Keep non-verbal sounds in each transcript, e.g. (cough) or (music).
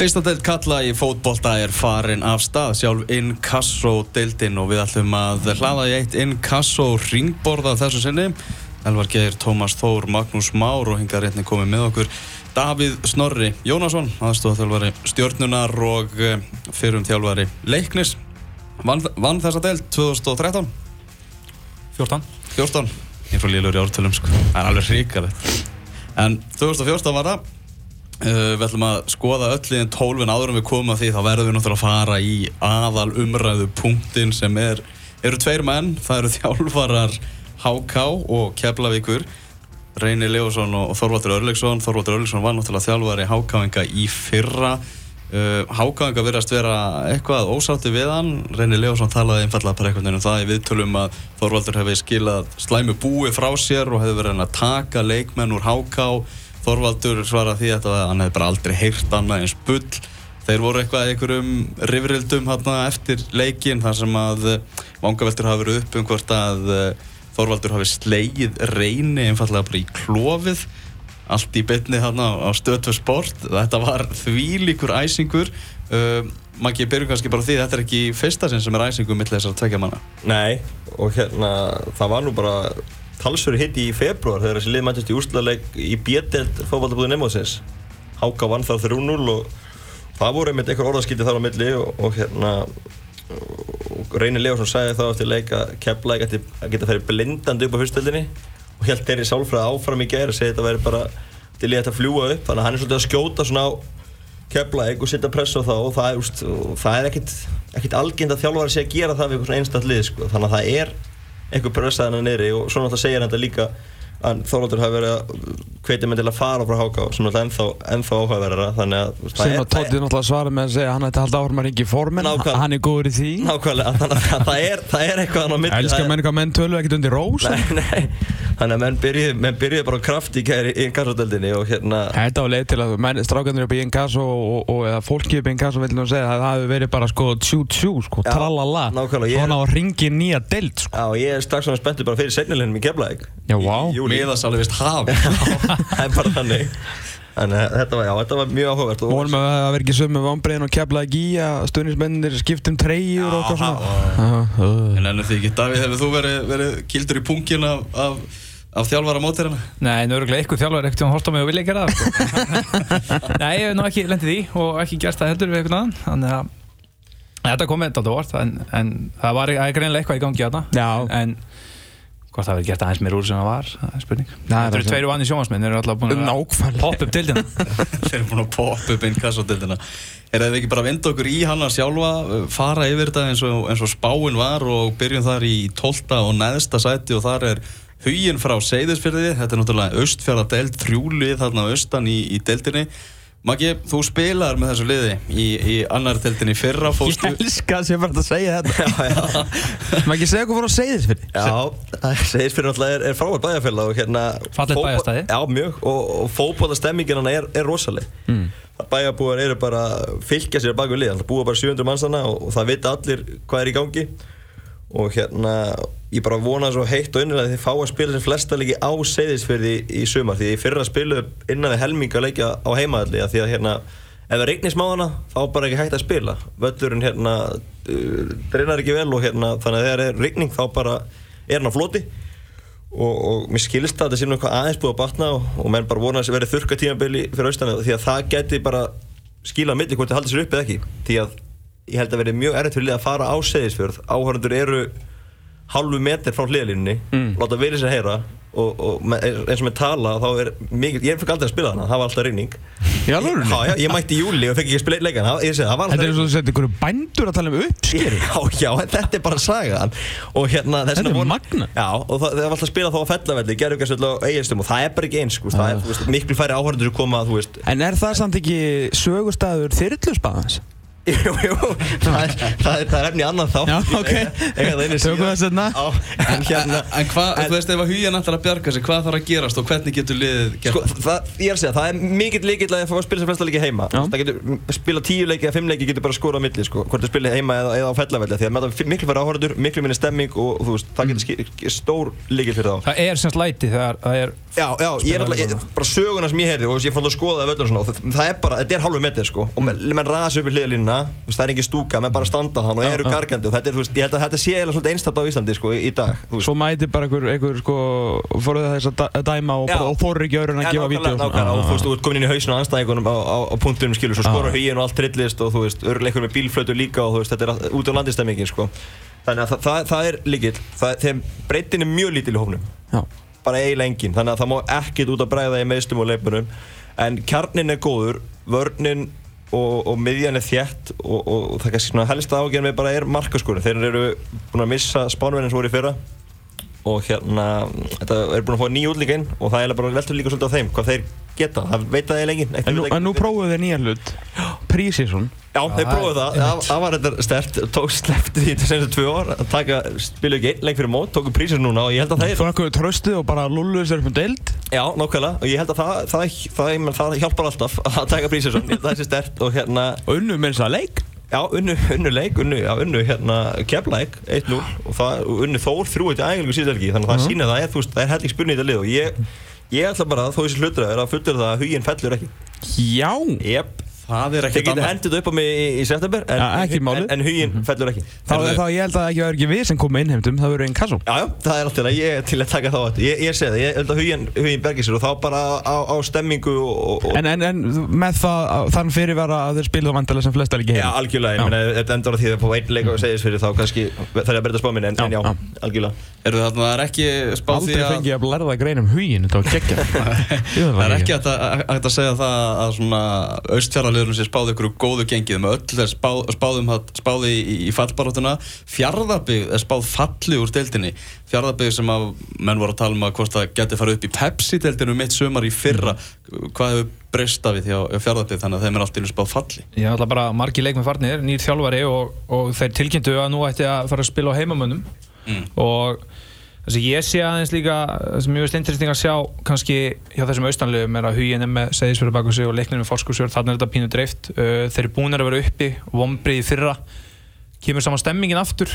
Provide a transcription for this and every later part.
Fyrsta deild kalla í fótbolta er farin af stað, sjálf Inkasso-deildin og við ætlum að hlaða í eitt Inkasso-ringborða þessu sinni. Elvar Geir, Tómas Þór, Magnús Már og hingar réttin komið með okkur. Davíð Snorri Jónasson, aðstofþjálfari stjórnunar og eh, fyrrum þjálfari Leiknis. Vann, vann þessa deild 2013? 14 14? Ég frá Lílur í ártölum sko, það er alveg hrikalegt. En 2014 var það. Uh, við ætlum að skoða öll í enn tólfin áður en við komum að því þá verðum við náttúrulega að fara í aðal umræðu punktin sem er, eru tveir menn, það eru (laughs) þjálfarar HK og Keflavíkur. Reyni Leosson og Þorvaldur Örleksson Þorvaldur Örleksson var náttúrulega þjálfari HK-inga í fyrra. Uh, HK-inga verðast vera eitthvað ósátti við hann. Reyni Leosson talaði einfallega bara einhvern veginn um það í viðtölum að Þorvaldur hefði skilað slæmu búi frá sér og hefði verið Þorvaldur svara því að hann hefði bara aldrei heyrt annað eins bull. Þeir voru eitthvað einhverjum rifrildum eftir leikin þar sem að vangaveltur hafa verið upp um hvort að uh, Þorvaldur hafi slegið reyni einfallega bara í klófið allt í bytni hérna á stöðtöð sport. Þetta var þvílíkur æsingur. Uh, maður ekki byrju kannski bara því þetta er ekki fyrsta sinn sem er æsingur mitt þessar tvekja manna. Nei, og hérna, það var nú bara talsverði hitt í februar þegar þessi lið mættist í úrslagleik í bjöldelt fókvaldabúði Nemóðsins Háka vann þar 3-0 og það voru einmitt einhver orðaskipti þar á milli og, og hérna og Reynir Leosson sagði þá eftir leik að ætti að geta ferið blindandi upp á fyrstöldinni og held þeirri sálfræði áfram í gerð og segi þetta væri bara til í þetta að fljúa upp þannig að hann er svolítið að skjóta svona á Keflæk og setja press á þá og það er, úst, og það er ekkit, ekkit algjönd að þjálfari sé að gera það við einstaklega lið sko. þannig að það er einhver pressaðina neyri og svo náttúrulega segir hann þetta líka að Þorvaldur hafi verið að hvetja mig til að fara frá Háká sem er ennþá, ennþá áhugaverðara þannig að sem að Tótti náttúrulega svara með að segja að hann ætti að halda áhrum að ringi í formin hann er góður í því. Nákvæmlega, þannig að það er, það er eitthvað hann á milli elskar Það er- menn eitthvað menn tölu ekkert undir rós. Nei, nei, þannig að menn byrjuði, menn byrjuði bara kraft í kæri í innkassadeldinni og hérna Þetta var leið til að menn, strákandur upp í Inkasso og, og eða fólki upp í Inkasso vil nú segja að það hefur verið bara sko tjú-tjú sko, Já, tralala. nákvæmlega, ég er- á ringi nýja deild sko. Já, ég er strax svona spenntur bara fyrir seinnileginum í Keflæk Já, vá. Miðasalvi vist haf (laughs) Það er bara þannig Þannig að þetta var, já, þetta var mjög áhugavert og- Vonum að það verði ekki sömu vambriðin og kefla ekki í að stuðnismennir skiptum treyjur og eitthvað svona uh. en ennum því ekki, Davíð, hefur þú verið, verið kildur í punkin af, af, af þjálfara mótirina? Nei, nörgulega eitthvað þjálfur ekkert að horta mig og vilja gera það sko. (laughs) Nei, ég hef nú ekki lendið í og ekki gert það heldur við eitthvað annan Þannig að þetta kom með þetta vort en, en það var það greinilega eitthvað í gangi þarna Já. En hvort það verið gert aðeins mér úr sem það var, það er spurning. Það er eru tveir vanni sjónvarsminn, þeir eru alltaf búin að poppa upp dildina (laughs) Þeir eru búin að poppa upp inn kassotildina Er það ekki bara að vinda okkur í hana sjálfa fara yfir þetta eins og, eins og spáin var og byrjum þar í 12. og neðsta sæti og þar er huginn frá Seyðisfjörði þetta er náttúrulega austfjörða deild þrjúlið þarna austan í, í deildinni Maggi, þú spilaðar með þessu liði í, í annar deildinni í fyrra Ég fórstu elska að sé bara að segja þetta. Já, já. Ekki segja hvað fór að segja þess fyrir Já, fyrir náttúrulega er, er frábært bæjarfélag og hérna fótbol- bæjarstæði. Já, mjög, og, og fótbólastemmingin hann er, er rosaleg. Mm. Bæjarbúar eru bara fylgja sér bak við lið, það búa bara 700 mannstanna og, og það vita allir hvað er í gangi og hérna, ég bara vona svo heitt og innilega að þið fá að spila sem flesta leiki á Seyðisfirði í sumar. Því í fyrra spilu innan við helminga leikja á heimaðalli því að hérna ef það regnir smá hana þá er bara ekki hægt að spila. Völlurinn hérna uh, dreinar ekki vel og hérna þannig að þegar er regning þá bara er hann á floti. Og, og mér skilst að þetta sé nú eitthvað aðeins búið að batna og, og menn bara vona að þessi verið þurka tímabili fyrir austana því að það geti bara skilað milli hvort það haldi sér upp eða ekki. Því að ég held að verið mjög erfitt fyrir lið að fara á seðisfjörð áhörundur eru halvu metr frá hliðalínunni mm. láta verið sér heyra og, og me- eins og með tala þá er mikið, ég fikk aldrei að spila hana, það var alltaf reyning alvörunni? Já, já, ég mætti í júli og fekk ekki að spila leikan það, ég segi, það var Þetta er eins og þú setja ykkur bændur að tala um uppskeri (laughs) Já, já, en þetta er bara sagan og hérna Þetta er von- magnað. Já, og það, var alltaf að spila þá á fellavelli gerðugarsvöld og eiginstum og það er bara ekki eins sko, það er þú veist, miklu færri áhörður sem koma veist En er það samt ekki sögustæður þyrlusbaðans? Jú, jú, það er, það er, það er efni annan þá Já, ok. Eiga það einu Tökum það seinna. En hérna En hvað, þú veist, ef að hugin ætlar að bjarga sig, hvað þarf að gerast og hvernig getur liðið gert Sko, það, ég er að segja, það er mikill líkill að fá að spila sem flesta leiki heima. Já. Það getur, spila tíu leiki eða fimm leiki getur bara skorað á milli, sko Hvort það spila heima eða, eða á fellavelli Því að með það miklu færri áhörður, miklu minni stemming og, og þú veist, það Já, já, þú veist, það er engin stúka, menn bara standa hann og eru gargandi og þetta er, þú veist, ég held að þetta sé eiginlega svolítið einstætt á Íslandi sko í, dag. Svo mæti bara einhver, einhver sko, fóruð þess að dæ- að dæma og, Já. og þóru ekki öðrun að gefa nákvæmlega, vídeo nákvæmlega, og þú veist, þú ert komin inn í hausinu á anstæðingunum á, á, á punktunum skilur, svo skora huginn og allt trillist og þú veist, örleikur með bílflötu líka og þú veist, þetta er út á landistemmingin sko. Þannig að það, það, er líkill, það, þeim breytin er mjög lítil í hófnum, Já. bara eiginlega engin, þannig að það má ekkert út að bræða í meðstum og leipunum, en kjarnin er góður, vörnin og, og miðjan er þjætt og, og, það kannski svona helsta ágjörn með bara er markaskurinn, þeir eru búin að missa spánverðin sem voru í fyrra og hérna, þetta er búin að fá nýja útlíka inn og það er bara veltur líka svolítið á þeim hvað þeir geta, það veit það eiginlega enginn En nú, en nú prófuðu þeir nýjan hlut. Prísísson Já, þeir prófuðu það, það, það var þetta stert tók sleppti því til senstu tvö ár að taka, spilu ekki einn lengt fyrir mót, tóku prísir núna og ég held að það er Svo ekkur tröstuð og bara lulluðu sér upp um deild. Já, nákvæmlega, og ég held að það, það, það, það, það hjálpar alltaf að taka prísir svona, það er sér stert og hérna Já, unnu, unnu leik, unnu, já, unnu hérna keflæk, 1-0 og það, unnu þór þrjú eitt ægingu síðan þannig að það sýnir að það er, þú veist, það er helling spurning í þetta lið og ég, ég ætla bara að þó þessi hlutur er að fullur það að huginn fellur ekki. Já. Jep, Það er þeir ekkert getur annað hendið upp á mig í, í september en, Ja, en, en huginn fellur ekki. Þá er þá ég held að það ekki verður ekki við sem komum innheimtum Það verður einn kassum Já, já, það er alltaf það, ég er til að taka þá aftur. Ég, ég segi það, ég held að huginn, huginn bergir sér og þá bara á, á stemmingu og, og En, en, en með það, þann fyrirvara að þeir spiluðu vantilega sem flesta líki Já, heim algjörlega, Já. ég meina, þetta endur á því að fá einn leik og segist fyrir þá kannski þarf ég að breyta spáminni, en, Já, en já, já. algjörlega. Eru þarna, það er (laughs) Það austfjarraliðurinn sem spáði ykkur góðu gengið með öll er spá, spáðum spáði í, í fallbaróttuna Fjarðabygg er spáð falli úr deildinni. Fjarðabygg sem að menn voru að tala um að hvort það geti farið upp í Pepsi-deildinu mitt sumar í fyrra. Hvað hefur breyst af því hjá Fjarðabygg þannig að þeim er allt í einu spáð falli. Ég ætla bara margi leikmenn farnir, nýr þjálfari og, og þeir tilkynntu að nú ætti að fara að spila á heimamönnum. Og það sem ég sé aðeins líka það sem ég veist interesting að sjá kannski hjá þessum austanlegum er að huginn er með segðisfjörðu baku sig og leiknir með fórskursjörð þarna er þetta pínu dreift. Uh, þeir eru búin að vera uppi, vombrið í fyrra. Kemur saman stemmingin aftur?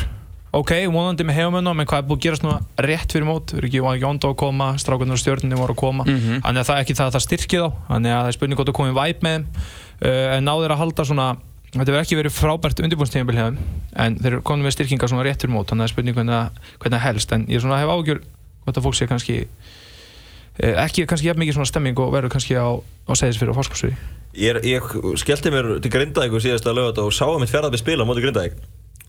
Ok, vonandi með heimamönnum en hvað er búin að gerast núna rétt fyrir mót? Við erum ekki var ekki ónd á að koma, strákunar og stjórnir voru að koma. Þannig að það er ekki það að það styrki þá. Þannig að það er spurning hvort að komið væp með þeim. Uh, en náður að halda svona þetta verður ekki verið frábært undirbúinstíðanbíl hefðum en þeir komin með styrkingar svona rétt fyrir mót þannig að spurning hvernig, það- helst. En ég hef ágjör hvort að fólk sé kannski eh, ekki kannski jafn mikið svona stemming og verður kannski á, á segðisfyrir og fórskapsvegi Ég, ég skellti mér til Grindavík síðast að lögata og sá að mitt fjárðabbi spila á móti Grindavík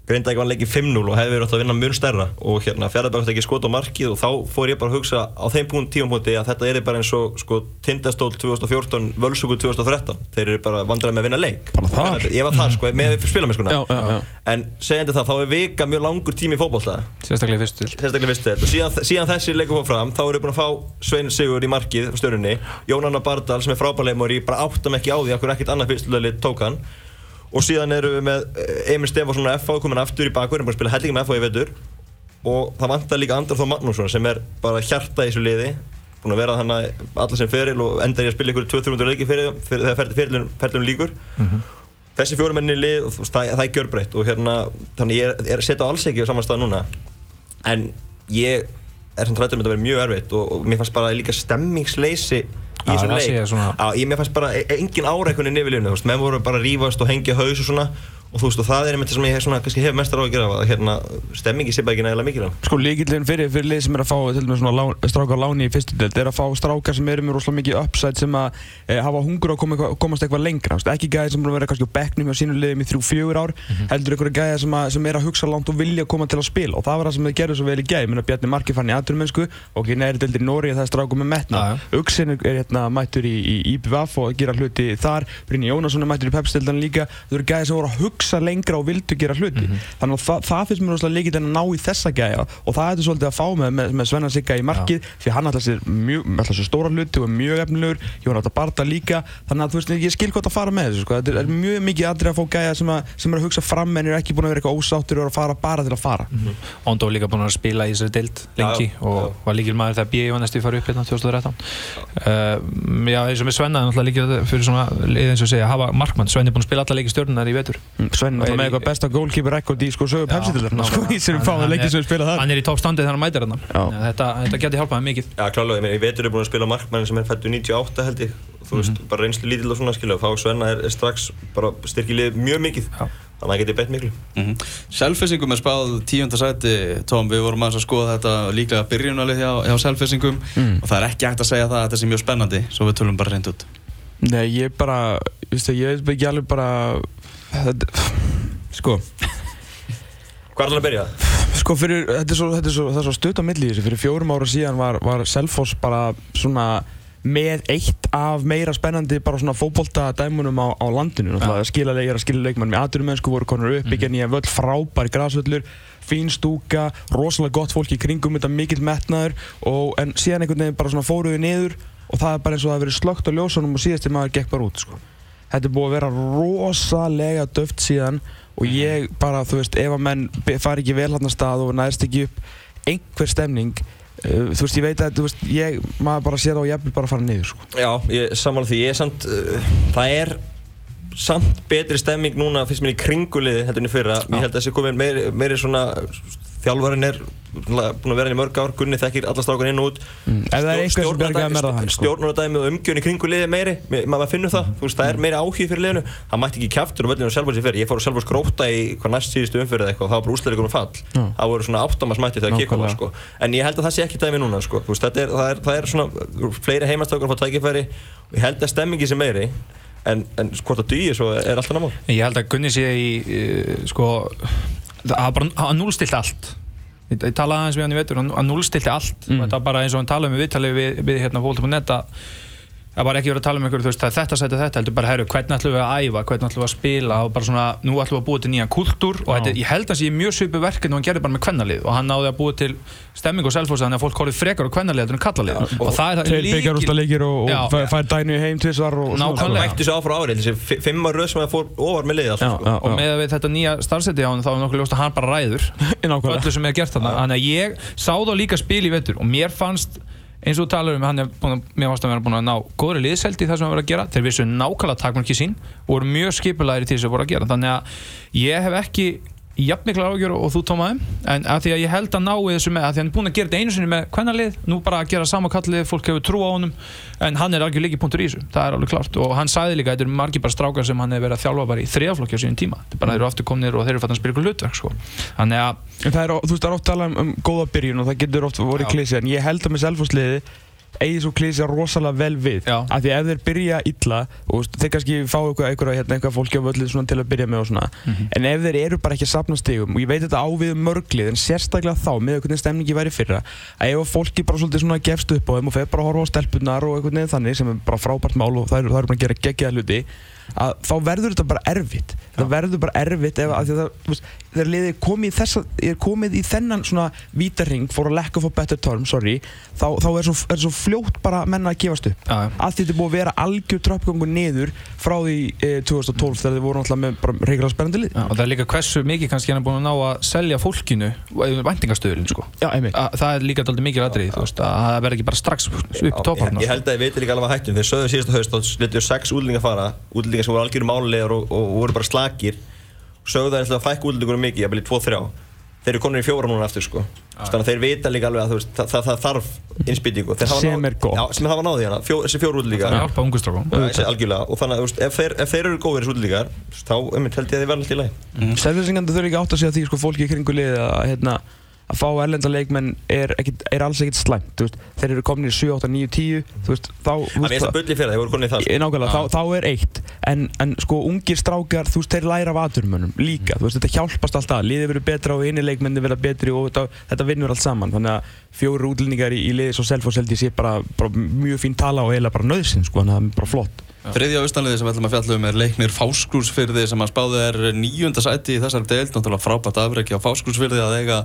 Grindavík var leikið 5-0 og hefði verið átt að vinna mjög stærra. Og hérna fjárðabbi átti ekki skot á markið og þá fór ég bara að hugsa á þeim punkt, tímapunkti að þetta er bara eins og sko, Tindastól 2014, Völsugur 2013 þeir eru bara vandræði með að vinna leik. Bara þar? Ég var þar sko, með já. En segjandi það, þá er vika mjög langur tími í fótbolta. Sérstaklega í fyrstu til sérstaklega fyrstu deild. Og síðan, síðan þessi leikur fór fram þá erum við búin að fá Svein Sigur í markið á stjörnunni, Jón Anna Bardal sem er frábæleimur og síðan erum við með eh, Emil Stefánsson og FH komin aftur í búin að spila hellinga með FH í vetur. Og það vantar líka Andrar Þór Magnússon sem er bara hjarta í þessu liði. Búin að vera þannig allar sem feril og endar í að spila ykkur 200-300 leiki fyrir, fyrir, þegar ferilunum fer, líkur þessi fjórum menni lið, og þú veist, það, það er gjörbreytt og hérna, þannig ég er, er setja alls ekki á saman stað núna. En ég er sem trættur með þetta verið mjög erfitt og, og mér fannst bara líka stemmingsleysi í þessum leik. svona- Já, ég, mér fannst bara e- engin áreikunni veist, menn voru bara að rífast og hengja haus og svona og þú veist, og það er einmitt það sem ég svona, kannski hef mestar á að gera að hérna, stemmingi sé bara ekki nægilega mikil Sko líkillin fyrir, fyrir lið sem er að fá til dæmis svona lán, strákar láni í fyrstu deild er að fá strákar sem eru með rosalega mikið upside sem að e, hafa hungur að koma, komast eitthvað lengra veist, ekki gæði sem vera kannski á bekknum hjá sínum liðum í þrjú, fjögur ár heldur einhverja gæði sem, sem er að hugsa langt og vilja koma til að spila. Og það var það sem þið gerðu svo vel í minna Bjarni Marki fann í aðturmennsku og ekki neðri deildir í Nóri það er strákum með metna. Uxin er, hérna, mættur í, í IPVF og gera hluti þar. Brynni Jónasson er mættur í Að hugsa lengra og vildu gera hluti. Þannig að það, það finnst mér rosalega líkit en að ná í þessa gæja og það er þetta svolítið að fá með, með, með Svenna Sigga í markið því hann ætla sér, mjög, ætla sér stóra hluti og er mjög efnilegur, Jón Átta Barda líka. Þannig að þú veist, ég skil hvað að fara með þessu sko. þetta er mjög mikið aðrið að fá gæja sem, að, sem er að hugsa fram en er ekki búin að vera eitthvað ósáttur og er að fara bara til að fara. Ondo var líka búinn að spila í þessari deild lengi Já, og já. var líkil maður þegar B.I. var næstu farið upp hérna 2013 uh, Já, eins og með Svenna líka að Mm, Svenn er með eitthvað besta goalkeeper rekord í sko sögu pepsi-dildarna sko, í sérum hann leikið sem við spila þar. Hann er í toppstandi þegar hann mætir hann. Þetta, þetta geti hjálpað hann mikið. Já, klálega, ég meina, í vetur er búin að spila markmann sem er fættu 98 held ég. Þú veist, bara reynslu lítill og svona skilja og fá Svenna er, er strax bara styrkilið mjög mikið. Já. þannig að það geti bett miklu. Mm Selfissingum er spáð tíunda sæti Tom, við vorum aðeins að skoða þetta líklega byrjunalið hjá, hjá Selfissingum. Mm. og það er ekki hægt að segja það að þetta sé mjög spennandi svo við tölum bara reynd út. Nei, ég bara, veistu, ég veit ekki alveg bara sko. Hvað er það að byrja? Sko fyrir, þetta er svo, þetta er svo, það er svo stutt á milli þessu, fyrir fjórum ára síðan var, var Selfoss bara svona með eitt af meira spennandi bara svona fótbolta dæmunum á, á landinu. Náttúrulega skila leikir að skila leikmann með aðdurumennsku voru konur upp, byggja nýja völl, frábær grasvöllur, fín stúka rosalega gott fólk í kringum þetta mikill metnaður. Og en síðan einhvern veginn bara svona fóruðu niður og það er bara eins og það hefur verið slögt á ljósunum og síðast maður gekk bara út sko. Þetta er búið að vera rosalega döft síðan og ég bara, þú veist, ef að menn fari ekki vel hann að stað og næðist ekki upp einhver stemning uh, þú veist, ég veit að, þú veist, ég maður bara sér það ég vil bara fara niður, sko. Já, ég sammála því, ég er samt, uh, það er samt betri stemming núna fyrst mér í kringuliði heldur en í fyrra. Ég held að þessi komin meiri, meiri svona þjálfarinn er búinn að vera hérna í mörg ár Gunni þekkir alla strákan inn og út Mm, er hann, sko. Og umgjörn í kringuliði meiri mér- maður finnur það, þú veist, það er meiri áhug fyrir liðinu það mætti ekki kjaftur um öllinu og sjálfbóðs í fyrir ég fór að sjálfbóðs gróta í hvað næst síðustu umfyrir eitthvað og það var bara úsleikur um fall Já. það voru svona áttamas mætti þegar kikkum Nákvæmlega. sko. en ég held að það sé ekki dæmi núna sko. Þú veist, þetta er, það, er, það er svona fleiri heimastökar fá tækifæri og ég held að stemmingi sé meiri en, en hvort það dýi svo er alltaf námál Ég held að Gunni sé í uh, sko, það var bara hann núlstilt allt ég, ég talaði aðeins við hann í hann, hann núlstilti allt Mm. og þetta var bara eins og hann talaði um viðtalið við, við hérna fólk.net að það var ekki verið að tala um ykkur, þú veist, það er þetta sæti þetta heldur bara, herru, hvernig ætlum við að æfa, hvernig ætlum við að spila og bara svona, nú ætlum við að búa til nýjan kultúr og þetta, ég held að sé mjög svipu verkefni og hann gerði bara með kvennalið og hann náði að búa til stemming og selfos þannig að fólk horfið frekar á kvennalið en kallalið og það er það Tveir byggjarústa leikir og, Já. og fær, fær dænu heim tvisvar og svona, Nákvæmlega. Það mætti svo áfra árið, þessi fi- fimm ár röð sem það fór ofar með liðið Já, alltaf sko. já, og já. með að við þetta nýja starfseti á hann þá er nokkuð ljóst að hann bara ræður (laughs) Nákvæmlega. öllu sem er gert þarna þannig að ég sá þá líka spil í vetur og mér fannst eins og talar um hann er búin að, mér fannst að vera búin að ná góðri liðseldi í það sem hann var að gera. Þeir vissu nákvæmlega takmarki sín og voru mjög skipulæri til þess að voru að gera. Þannig að ég hef ekki jafn mikla ágjör og þú tómaði. En að því að ég held að ná þessu með að því að hann er búin að gera þetta einu sinni með hvernalið nú bara að gera sama kallið, fólk hefur trú á honum. En hann er algjör líki punktur í þessu það er alveg klart og hann sagði líka að þetta eru margir bara strákar sem hann hefur verið að þjálfa bara í þriðaflokki á síðan tíma. Þetta er bara þeir eru aftur komnir og þeir eru fatt að spila ykkur hlutverk sko. þannig að er, þú veist, það er oft talað um, um góða byrjun og það getur oft eigi svo klísja rosalega vel við Já. af því ef þeir byrja illa og þeir kannski fá eitthvað, eitthvað, hérna, eitthvað fólki á völlið svona til að byrja með og svona Mhm. en ef þeir eru bara ekki að safna stigum og ég veit þetta á við um mörglið en sérstaklega þá með hvernig stemningi væri fyrra að ef fólki bara svolítið svona gefst upp á þeim og fer bara horfa á stelpunar og eitthvað neðan þannig sem er bara frábært mál og það eru, bara að gera geggjaða hluti að þá verður þetta bara erfitt það verður bara erfitt ef að að það, veist, þegar liðið er komið í þessa er komið í þennan svona vítarring for a lack of a better term, sorry þá, þá er, svo, er svo fljótt bara menna að gefast upp. Já. allt þetta búið að vera algjör tröppgangur niður frá því eh, 2012 þegar þið voru náttúrulega með bara reyngilega spennandi lið. Já, og það er líka hversu mikið kannski hann er búin að ná að selja fólkinu væntingastöðulinn sko. Já, það er líka daldið mikið aðrið að það verður ekki bara strax upp ég, tóparna ég held að ég veit líka alveg að hættum. Þeir sögðu síðasta haust þá letuðu sex útlendingar fara útlendingar sem voru algjörum málulegar og, og, voru bara slakir sögðu það ætla að fækka útlendingur mikið, ég beli 2-3 þeir eru konur í fjóra núna aftur sko. Þannig að þeir vita líka alveg að þú veist, það, það, það þarf innspýtingu. Þeir hafa Sem er já, sem hafa náði hérna, fjó, þessi fjóru það útlendingar hjálpa ungustrákum og þannig að veist, ef, þeir, ef þeir eru góðir útlendingar þá einmitt, held ég að þeir verða alltaf í lagi. Selvinsingandi þurfi ekki átt að segja því sko, fólki í kringu liðið að, hérna, að fá erlenda leikmenn er, ekkit, er alls ekkert slæmt þeir eru komin í 7, 8, 9, 10 þú veist, þá, Það veist, er það bulli fyrir það, þeir voru konið í það sko. Nákvæmlega, þá, þá er eitt. En, en sko ungir strákar, þú veist, þeir læra af aturmönnum líka, þú veist, þetta hjálpast alltaf. Liðið verður betra og inni leikmenni verða betri og þetta, þetta vinnur allt saman, þannig að fjóru útlendingar í, í liðið svo self og seldi sé bara, bara mjög fín tala og eiginlega bara nöðsinn, sko, þannig að það er bara flott Þriðja austanliði sem við ætlum að fjalla um er leiknir Fáskrúsfyrði sem að spáði er nýjunda sæti í þessari deild, náttúrulega frábært afreiki á Fáskrúsfyrði að eiga,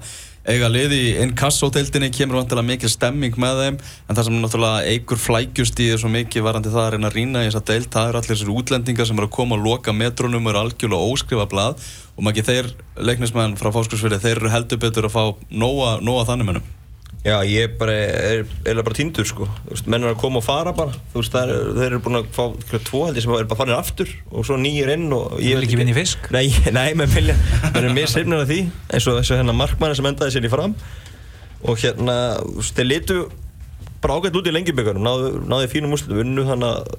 eiga liði í inkassódeildinni, kemur vantilega mikil stemming með þeim, en það sem náttúrulega eigur flækjust í er svo mikið varandi það að reyna að rýna í þessa deild, það eru allir þessir útlendingar sem eru að koma og loka metrónum eru algjörlega óskrifa blað. Og maður ekki þeir leiknismenn frá Fáskrúsfyrði, þeir eru heldur betur að fá nóa, nóa þannig mennum. Já, ég bara, er eiginlega bara týndur sko, menn er að koma og fara bara, þú veist, er, þeir eru búin að fá tvo held ég sem er bara farin aftur og svo nýjir inn og ég Vil ekki vinna í fisk? Nei, (laughs) nei, með vilja, þeir eru mér sefnir af því, eins og þessu hérna markmanni sem endaði sér í fram. Og hérna, þú veist, þeir litu bara ágætt út í lengjuböggarum, náðu, náðu fínum úrslutum, unnu þannig,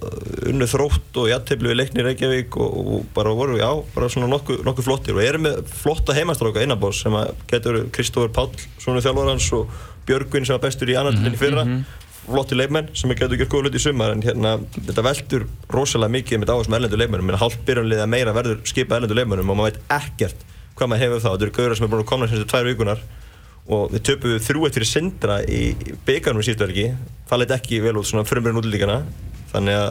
unnu þrótt og jættiblu í leikni í Reykjavík og, og bara voru, já, bara svona nokkuð nokku flottir. Og eru með flotta heimastráka innanbós sem að getur Kristófur Páll, svona þjálfarhans og Björgvin sem var bestur í annartillinni fyrra. flotti leikmenn sem er getur gert góða hluti í sumar en hérna, þetta veldur rosalega mikið með dáðum erlendu leikmennum, en hálfbyrjanlið að meira verður skipa erlendu leikmennum og maður veit ekkert hvað maður hefur þá, þetta eru gauðra sem er búin að koma sem tvær vikunar og við töpum þrjú eitt fyrir Sindra í byggarnum í síðustverki það leitt ekki vel út svona frumurinn útlíkana þannig að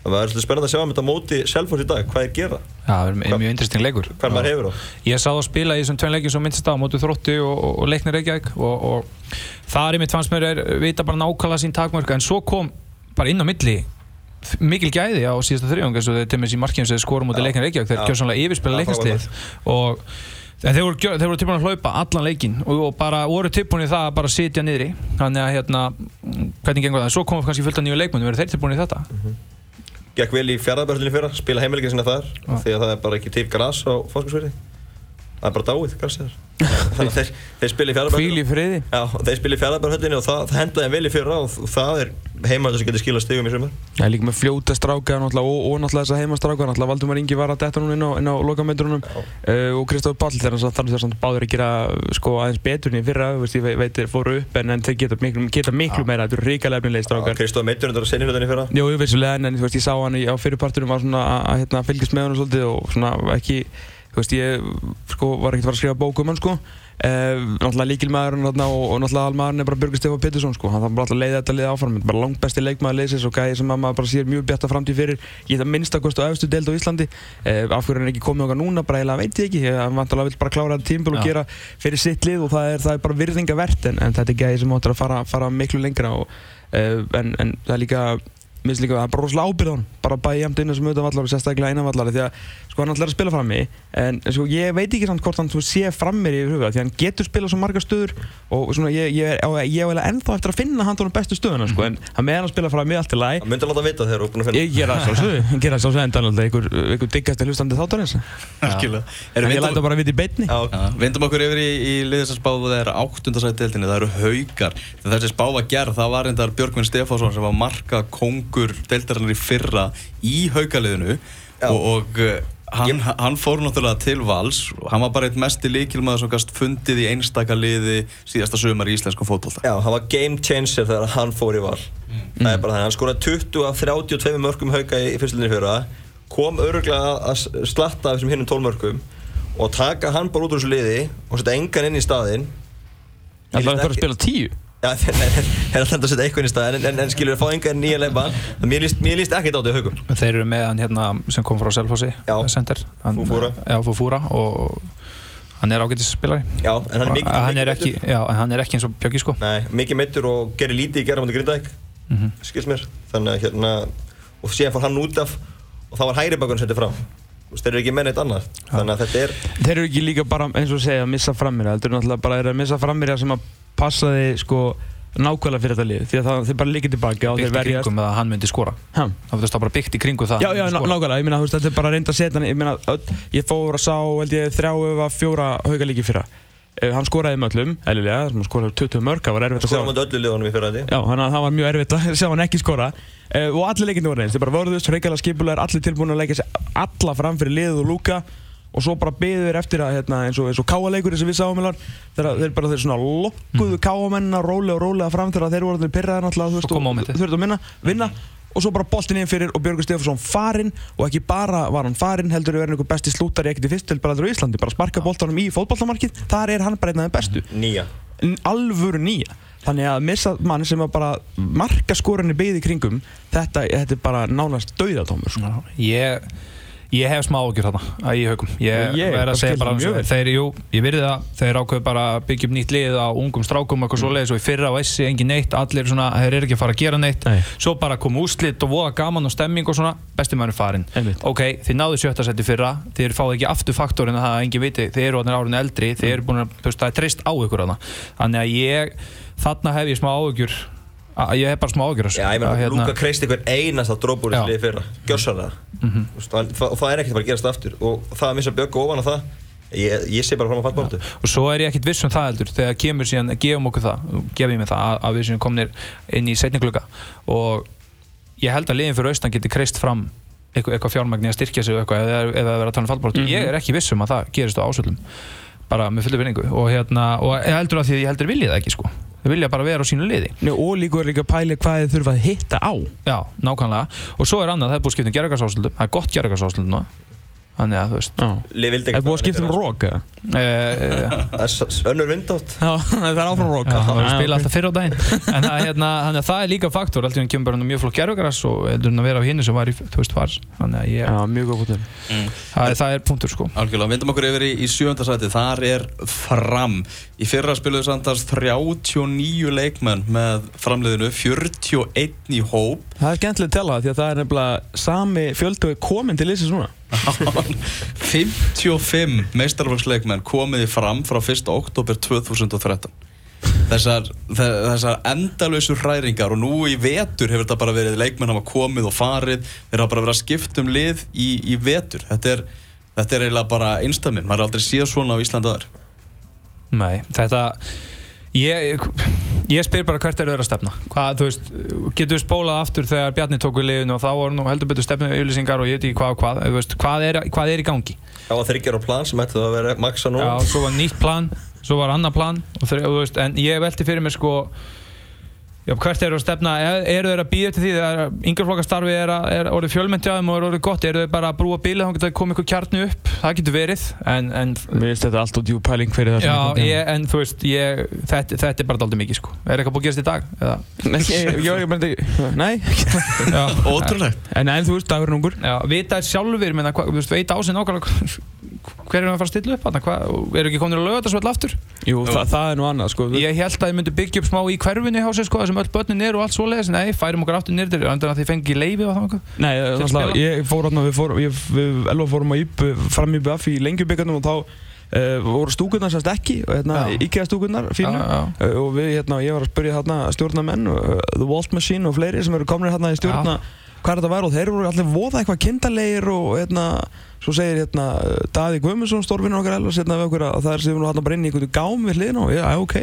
það var svolítið spennandi að sjá um þetta móti Selfoss í dag, hvað er gera, Já, það er mjög interesting leikur. hvað maður hefur á. Ég sá það spila í þessum tveim leikjum sem minnst á mótu þrótti og, og, og leiknir Reykjavík og, og það er mitt fannst mér er vita bara nákvæmlega sín takmörk en svo kom bara inn á milli mikil gæði á síðasta þrjóðung eins og þeir tömmis í markjum sem skorum út í Já. leiknir Reykjavík þeir gjör sannlega yfirspila Já, leiknastið og en þeir voru, voru tilbúin að hlaupa allan leikin og, og bara voru tilbúin í það að bara sitja niðri. Þannig að hérna hvernig gengur það, svo komum kannski fullt af nýju leikmenn verður þeir tilbúin í þetta gekk vel í fjárðarbörðinni fyrra, spila heimilegin sinna þar því að það er bara ekki til gras á fórskursverði það er bara dáið, þannig (laughs) að þeir, þeir spila í Já, þeir spila í fjárðarbörðinni og það, það hendaði vel í fyrra og það er heimaður sem getur skilað stigum í sumar. Það er líka með fljóta stráka og, og náttúrulega þessa heimastráka. Náttúrulega Valdumar Ingi var að detta núna inn á, inn á lokameitrunum uh, og Kristóf Pall þegar hann þarf þess að báður að gera sko, aðeins betur en í fyrra veist, ég veit, þeir fóru upp en, en þeir geta miklu, geta miklu meira. Þetta eru ríkala efnilegir strákar. Kristóð meittur undir að senja hlutinni fyrra. Jú, vissulega, en, en veist, ég sá hann í, á fyrirpartunum að, að hérna, fylgjast með hann svolítið og svona ekki, veist, ég sko, var ekkert að fara að skrifa bók um hann, sko. Uh, náttúrulega líkilmaðurinn og, og náttúrulega almaðurinn er bara Björgur Stefán Pettersson, sko. Hann þarf bara að leiða þetta lið áfram, bara langt besti leikmaður liðsins og gæði sem að maður bara sér mjög bjarta framtíð fyrir. Ég það minnst að kostu á efstu deild á Íslandi. Uh, af hverju hann er ekki komið okkar núna, bara eiginlega veit ég ekki. Ég- Hann vantilega vill bara klára þetta tímbil og gera fyrir sitt lið og það er, það er bara virðingavert en, en þetta er gæði sem áttur að fara, fara miklu lengra og, uh, en, en það er líka Mér finnst líka að það er bara rosalega ábyrð á hann bara bæði jæmt inn sem auðvitað vallar og sérstaklega innan vallar því að sko hann ætlar að spila frammi en sko ég veit ekki samt hvort hann sé frammir í huga því hann getur spilað svo margar stöður og svona ég, ég, er- á- ég er eiginlega ennþá eftir að finna hann tónum bestu stöðuna sko en hann með hann að spila frammi allt í lagi. Það myndi að láta vita þegar þú er búin að finna. Ég gera það sjálfsögðu, (laughs) ég gera það sjálfsögðu en að einhver, einhver diggast hlustandi þáttarins (laughs) Algjörlega. En Erum ég við læta bara að vita í beinni. Já, Já, Vindum okkur yfir í, í liðis að spáðu það er áttundasæti deildinni, það eru haugar Þegar þessi spá var gerð, það var reyndar Björgvin Stefánsson sem var marka kongur deildarinnar í fyrra í haugaliðinu og, og uh, hann, hann fór náttúrulega til vals. Og hann var bara eitt mesti líkilmaður sem gast fundið í einstaka liði síðasta sömar í íslenskum fótbolta. Já, hann var game changer þegar hann fór í val. Það er bara þannig, hann skoraði 20 af 32 mörgum hauka í fyrstöldinni fyrra. Kom öruglega að slatta af þessum hinnum 12 mörgum og taka hann bara út úr þessu liði og setja engan inn í staðinn. Það er að spila tíu Já, (laughs) þeir er alltaf að setja eitthvað inn í staðinn en, en, en skilur að fá engan nýja leifan Mér líst, mér líst ekkert á þetta haugum Þeir eru með hann hérna sem kom frá Selfossi hann, Fufura. Já, Fufura og hann er ágætis spilari. Já, en hann er mikið, hann mikið er ekki, meiddur. já, en hann er ekki eins og Bjöggi sko. Nei, mikið meittur og gerir lítið í á Grindavík Mhm. skils mér. Þannig að hérna og síðan fór hann út af og þá var hægri bakun settið fram þeir eru ekki með neitt annað. Þannig að þetta er Þeir eru ekki líka bara, eins og segja, að missa frammir Þetta er náttúrulega bara þeir eru að missa frammir sem að passa þið sko nákvæmlega fyrir þetta lið. Því að það, þeir bara líka tilbaka og þeir byggt í kringum að hann myndi skora. Ha? það var bara byggt í kringu það Já, já, nákvæmlega, ég meina, þú veist, þetta er bara að reynda að setja Ég meina, öll, ég fór að sá, held ég, þrjá eða fjóra haugalíki fyrra. uh, Hann skoraði með öllum, eðlilega, hann skoraði 20 mörg, það var erfitt að sjá skoðum á öllu liðunum í fyrra þetta Já, þannig að það var mjög erfitt að (laughs) sjá hann ekki skora. Uh, og allir leikindi voru eins, þeir bara vörðust, hreikala skipulegar, allir tilbúin að leika sig alla fram fyrir liðið og lúka og svo bara beðið þeir eftir að hérna, eins og, eins og káaleikur sem við sáum í þegar þeir bara þeir svona lokkuðu mm. káamennina rólega og rólega fram þegar þeir voru allir pyrraðir náttúrulega þú veist og momentið. þurftu að minna, vinna og svo bara boltin inn fyrir og Björgur Stefánsson farinn. Og ekki bara var hann farinn heldur að vera einhver besti slútari ekkert í fyrst til bara á Íslandi. Bara sparka boltanum í fótboltamarkið. Þar er hann bara einn af þeim bestu. Nýja. Alvöru nýja. Þannig að missa mann sem að bara marka skorinni byggði kringum þetta, þetta er bara nánast dauðatómur sko. Ég, ég hef smá ágjur þarna í haugum Ég, Ég verð bara að segja bara vel. Þeir, jú, ég virði það Þeir ákveðu bara að byggja upp nýtt lið á ungum strákum Mm. eitthvað svoleiðis og í fyrra á Essi engin neitt allir svona, þeir eru ekki að fara að gera neitt Nei. svo bara kom úrslit og voða gaman og stemming og svona, besti maður farin Einmitt. ok, þið náðu sjötta seti fyrra þið fáðu ekki aftur faktorinn að það að engin viti þið eru orðin árinu eldri, þið eru búin að það er treyst á ykkur hana þannig að ég, þarna hef ég smá áhugjur að- ég hef bara smá áhugjur Já, ég meina, að, Lúka kreist einhver einast á drópur í Já. liði fyrra, gjörsanlega Mhm. og það er ekkert að fara að gerast aftur. Og það að missa Björk ofan á það ég, ég sé bara fram á fallbóltu og svo er ég ekkert viss um það heldur. Þegar kemur síðan, gefum okkur það gefum ég mig það, að, að við séum komnir inn í setni klukka og ég held að liðin fyrir austan geti kreist fram eitthvað, fjármagni að styrkja sig og eitthvað eða, eða vera að tala um fallbrótt ég er ekki viss um að það gerist á ásöldum. Bara með fullu vinningu. Og, hérna, og heldur að því að ég heldur vilja það ekki sko þau vilja bara vera á sínu liði. Nei, og líka er líka að pæli hvað þið þurfa að hitta á. Já, nákvæmlega. Og svo er annað, það er búið að skipta um gerðarkarsásöldum það er gott gerðarkarsásöldum nú þannig að þú veist. Vildi Er búið að skipta um rók eða? e, Það er önnur vindátt. Já, (laughs) það er áfram rók það var að spila alltaf fyrir á daginn. En það, hérna, þannig að það er líka faktor alltaf kemur bara mjög flokk gerðugræs og heldur hann að vera á hinni sem var í, þú veist, var. Þannig að ég, Já, mjög góð punktur. Það, er, það er punktur sko. Algjörlega, vindum okkur yfir í, í sjönda sæti, þar er fram. Í fyrra spiluðu samtals 39 leikmenn með framleiðinu, 41 í hóp. Það er skemmtilegt að tella því að það er nefnilega sami fjöldu komin til þessi svona 55 (laughs) meistarflokksleikmenn komiði fram frá 1. oktober 2013. Þessar, þe- þessar endalösu hræringar og nú í vetur hefur þetta bara verið leikmenn hafa komið og farið, þeir hafa bara verið að skipta um lið í, í vetur. Þetta er, þetta er eiginlega bara einstaminn, maður er aldrei séð svona á Íslandi aður. Nei, þetta ég, ég spyr bara hvert er þeirra stefna? Hvað, þú veist, getur við spólað aftur þegar Bjarni tók við liðinu og þá voru nú heldur betur stefnu yfirlýsingar og ég veit ekki hvað og hvað veist, hvað, er, hvað er í gangi? Það var þryggjar á plan sem ætti að vera maksa nú Já, svo var nýtt plan, svo var annar plan og þú veist, en ég velti fyrir mér sko já, hvert eru að stefna er, eru þeir að býða til því þegar yngjörflokkastarfi er, að- er orðið fjölmyndjaðum og er orðið gott eru þeir bara að brúa bílið þá getur það komið ykkur kjarni upp það getur verið en, en Mér finnst þetta allt og djú pæling fyrir það sem Já, ég, en þú veist, ég, þetta, þetta er bara daldið mikið sko. Er eitthvað búið að gerast í dag? Eða? Nei, ég, ég, ég myndi, nei Já, Ótrúlegt. En en þú veist, dagurinn ungur já, vita sjálfur, menna, veist, veit ásinn nákvæmlega hver er að fara að stilla upp þarna? Hvað- Eru ekki komin að löga þetta svo all aftur? Jú, það, það er nú annað, sko Ég held að ég myndi byggja upp smá í hverfinu hjá sér sko, þar sem öll börnin eru og allt svoleiðis Nei, færum okkur aftur nýrður, andur að þið fengi leifi og það Nei, Til náttúrulega, spila? ég fór hérna, við fórum, ég, við Elva fórum á IB, fram í BF í lengjubíkarnum og þá uh, voru stúkurnar semst ekki, hérna, Já. IKEA stúkurnar, fínu Já, já. Uh, og við, hérna, ég var að spyrja hérna stjórnamenn, uh, The Walt Machine og fleiri sem eru komnir hérna í stjórna hvað þetta var og þeir voru allir voða eitthvað kindalegir og hérna, svo segir hérna Daði Guðmundsson, stórvinnur okkar elvas hérna við okkur að það er sem við hérna bara inn í einhvern gám við hliðina og já, ok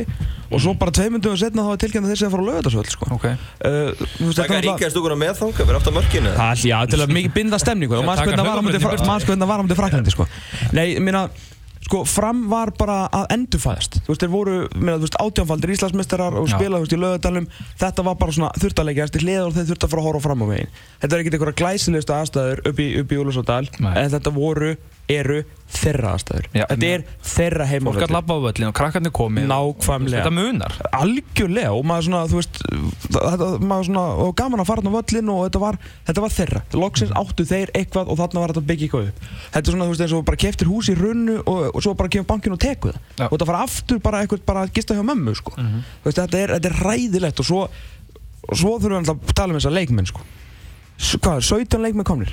og svo bara tveimundum setna þá er tilkynna þessi að fara að löga þetta svo sko. Ok, uh, þú veist, Það þetta er náttúrulega- ríkja stúkuna með þanga, verður aftur mörkinu Það er já, til að mikið binda stemningu og maður sko hvernig var á sko móti Fraklandi sko. Nei, ég meina sko, fram var bara að endurfæðast þú veist, þeir voru, meina, þú veist, átjánfaldir Íslandsmeistarar og Já. spila, þú veist, í lögadalum þetta var bara svona hliðar og þeir þurfti að fara að horfa fram á veginn þetta er ekkert einhverja glæsilegustu aðstæður upp í, í Úlfarsárdal, Nei. en þetta voru eru þeirra aðstæður. Já, þetta er þeirra fólk að heimavöldur labba á völlin og krakkarnir komið Nákvæmlega. Þetta munar. Algjörlega og maður svona, þú veist þetta, maður svona, og gaman að fara á völlin og þetta var, þetta var þeirra. Loksins áttu þeir eitthvað og þarna var þetta að byggja eitthvað upp. Þetta er svona, þú veist, eins og bara keftir hús í runnu og, og svo bara kemur bankin og tekur það. Já. og þetta fara aftur bara eitthvað bara að gista hjá mömmu, sko. Mhm. þú veist, þetta er, þetta er ræðilegt og svo svo þurfum við að tala um þessa leikmenn, sko. Hvað, 17 leikmenn komnir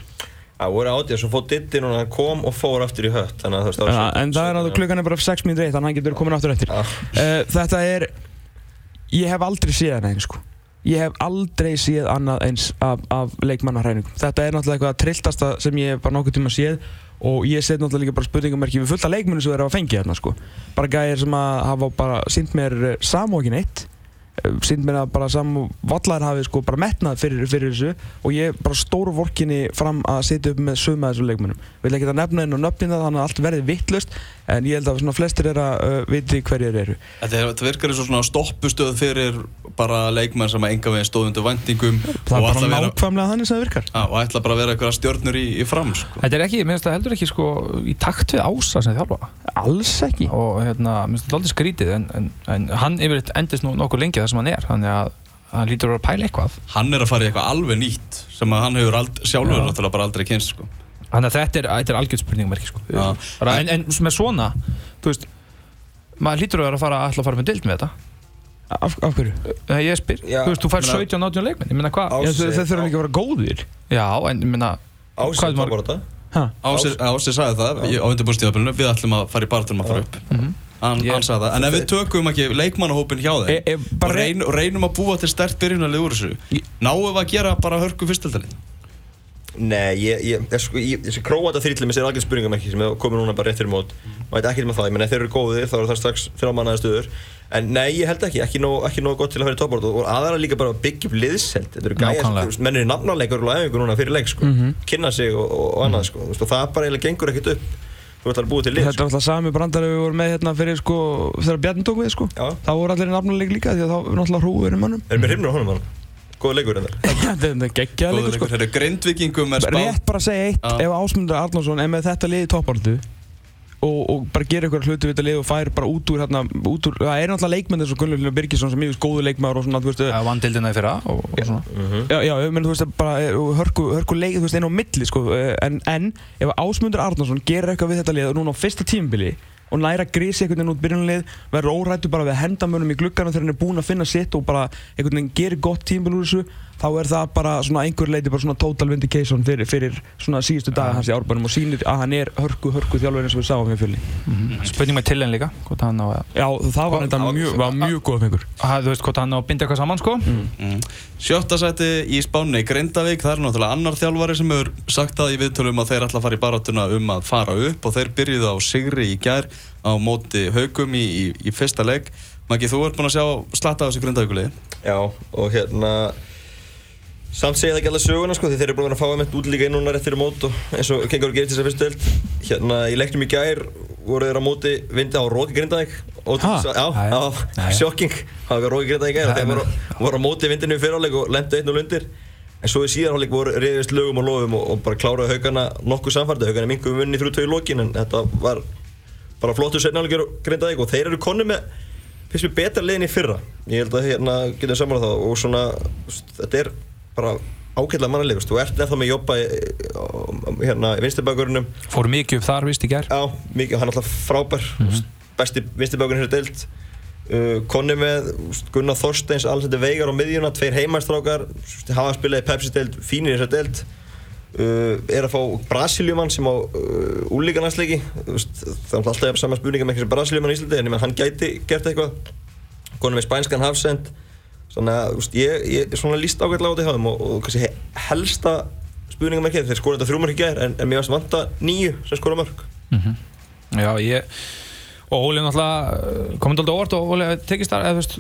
Það voru átið, svo fótt Diddi núna, hann kom og fór aftur í hött Þannig að það var ja, svo- en það er að klukkan er bara 6 mínútur eitt þannig að hann getur komin aftur eftir. Uh, þetta er ég hef aldrei séð hann eins sko. Ég hef aldrei séð annað eins af, af leikmannarhæningum þetta er náttúrulega eitthvað trilltasta sem ég hef bara nokkuð tíma séð og ég set náttúrulega líka bara spurningamerki við fullt af leikmennu sem þeir hafa fengið hérna sko. Bara gæðir sem að hafa bara sínt mér samókin eitt sínt mér að bara saman vallar hafi sko bara metnað fyrir, fyrir þessu og ég bara stóru vorkinni fram að setja upp með sögma þessu leikmennum við vil ekki að nefna einn og nöfnina þannig að allt verði vittlust en ég held að svona flestir er að uh, viti hverjir eru. Þetta, þetta virkar eins og svona stoppustöð fyrir bara leikmenn sem að enga veginn stóð undir væntingum Það er og bara ætla að vera, nákvæmlega þannig sem það virkar Já, og ætla bara að vera eitthvað stjórnur í, í fram sko. Þetta er ekki, mér finnst það heldur ekki sko í takt við ása sem þjálfa Alls ekki og hérna, mér finnst þetta aldrei skrítið en, en, en hann yfirleitt endist nú nokkuð lengi það sem hann er þannig að hann lítur að vera að pæla eitthvað Hann er að fara í eitthvað alveg nýtt sem hann hefur ald, sjálfur bara aldrei kynst sko. Þannig að þetta er, þetta er algjörð spurningmerki sko. Já. Bara, en, en með svona, þú veist, maður lítur að vera að fara að fara með dild með þetta. Af, af hverju? Þegar ég spyr, Já, þú veist, þú fær meina- 17-18 leikmenn, ég meina hvað? Já, þau þurfa líka að vera góðir. Já, en ég meina, Hvað er tók bara þetta. Ha? Ási, Ási sagði það í- á undirbúrstíðabilinu við ætlum að fara í barðum að fara upp. Hann, Ég- hann sagði það, en ef við tökum ekki leikmannahópin hjá þeim E- e- og reyn, reynum að búa til stert byrjunarlið úr þessu náum við að gera bara hörku fyrstöldalinn Nei, ég, sko, ég, þessi króata þrýtli með sér algjör spurningamerki sem er komið núna bara rétt fyrir mót. Veit ekkert með það, ég menn ef þeir eru góðir þá eru það strax þrjámannaði stöður. En nei, ég held ekki, ekki nóg, ekki nóg gott til að fara í toppbort og aðra líka bara að byggja upp liðsheld þetta eru gæja, sko, menn eru nafnarleikur og æfingu núna fyrir leik, sko, kynna sig og, og, annað, sko, Þú veist, og það bara eiginlega gengur ekkert upp. Þú ert að búið til lið, Þetta er alltaf sami brandari við vorum með hérna fyrir sko þegar Bjarni tók við sko. Þá voru allir í nafnuleik líka því að þá er náttúrulega hrúður í mannum erum við hrimnur á honum hann góða leikur en (laughs) Þetta er geggjaða Góður leikur sko. leikur, þeir eru grindvikingum er spáð. Rétt bara að segja eitt. Já. ef Ásmundur Arnarsson er með þetta lið í toppartu og, og bara gerir eitthvað hluti við þetta lið og fær bara út úr hérna út úr, það er náttúrulega leikmenn eins og Gunnlaugur Birgisson sem mjög góðu leikmaður og svona þú veist það vann dildina í fyrra og, og svona. Já, já, ég meina, þú veist, bara eh, hörku, hörku leik, þú veist, einn á milli, sko, eh, en, en ef Ásmundur Arnarsson gerir eitthvað við þetta lið og núna á fyrsta tímabili og næra grísi einhvern veginn út byrjunlið, verður órættu bara við að henda mönnum í gluggana þegar hann er búinn að finna sitt og bara einhvern veginn gerir gott tímabil úr þessu, þá er það bara svona einhver leiti bara svona total vindication fyrir, fyrir svona síðustu daga hans í árbænum og sýnir að hann er hörku, hörku þjálfur eins og við sáum við fjölni. spurning með tillen líka, hvort hann á að, Já, það var þetta mjög, var mjög góð fengur. að, þú veist, hvort hann á að binda eitthvað saman, sko. Mm. Sjötta seti í Spáni Grindavík, það er náttúrulega annar þjálfari sem hefur sagt það í viðtölum að þeir ætla að fara í baráttuna um að fara upp og þeir byrjuðu á sigri í gær á móti haugum í, í, í fyrsta leik Maggi, þú ert búinn að sjá slatta á þessu Grindavíkuliði Já, og hérna samt segja það ekki alveg söguna sko því þeir eru búin að fá einmitt útlíka inn núna rétt fyrir mót og eins og Kengur gerir til þess að fyrstu deild. Hérna í leiknum í gær voru þeir á móti vindi á Róki Grindavík. Ha? já, Já, sjokking. Það var Róki Grindavík í gær og þeir voru, voru á móti vindinu í fyriráleik og lendu einn og lundir. En svo í síðarháleik voru reyðist lögum og lofum og, og bara kláraði haugana nokkuð samfærdi haugana mingum vunni þrjú tvö í lokin en þetta var bara konni með finnst mér betra liðin í fyrra. Ég held að hérna getum saman það og svona þetta er bara ágætlega mannlega þú ert nefnilega með jobba á- hérna í vinstirbækurunum Fór mikið upp þar, víst, í gær. já, mikið, hann er alltaf frábær mm -hmm. besti vinstirbækurinn hér deilt uh, konni með Gunnar Þorsteins, Alexander Veigar á miðjuna tveir heimæstrákar, hafa spilað í Pepsi deilt fínir þessar deilt Uh, er að fá Brasiljumann sem á uh, úlíkanarsleiki það er alltaf saman spurninga með einhverjum Brasiljumann í Íslandi en hann gæti gert eitthvað. Konum með spænskan hafsend að úst, ég, ég svona líst ágætlega á hjá þeim og, og kannski he- helsta spurninga með þeir skora þetta þrjúmark í gær en, en mér varst vanta nýju sem skora mörg Já, ég og Óli náttúrulega komið alltaf óvart og Óli tekist þar eða þú veist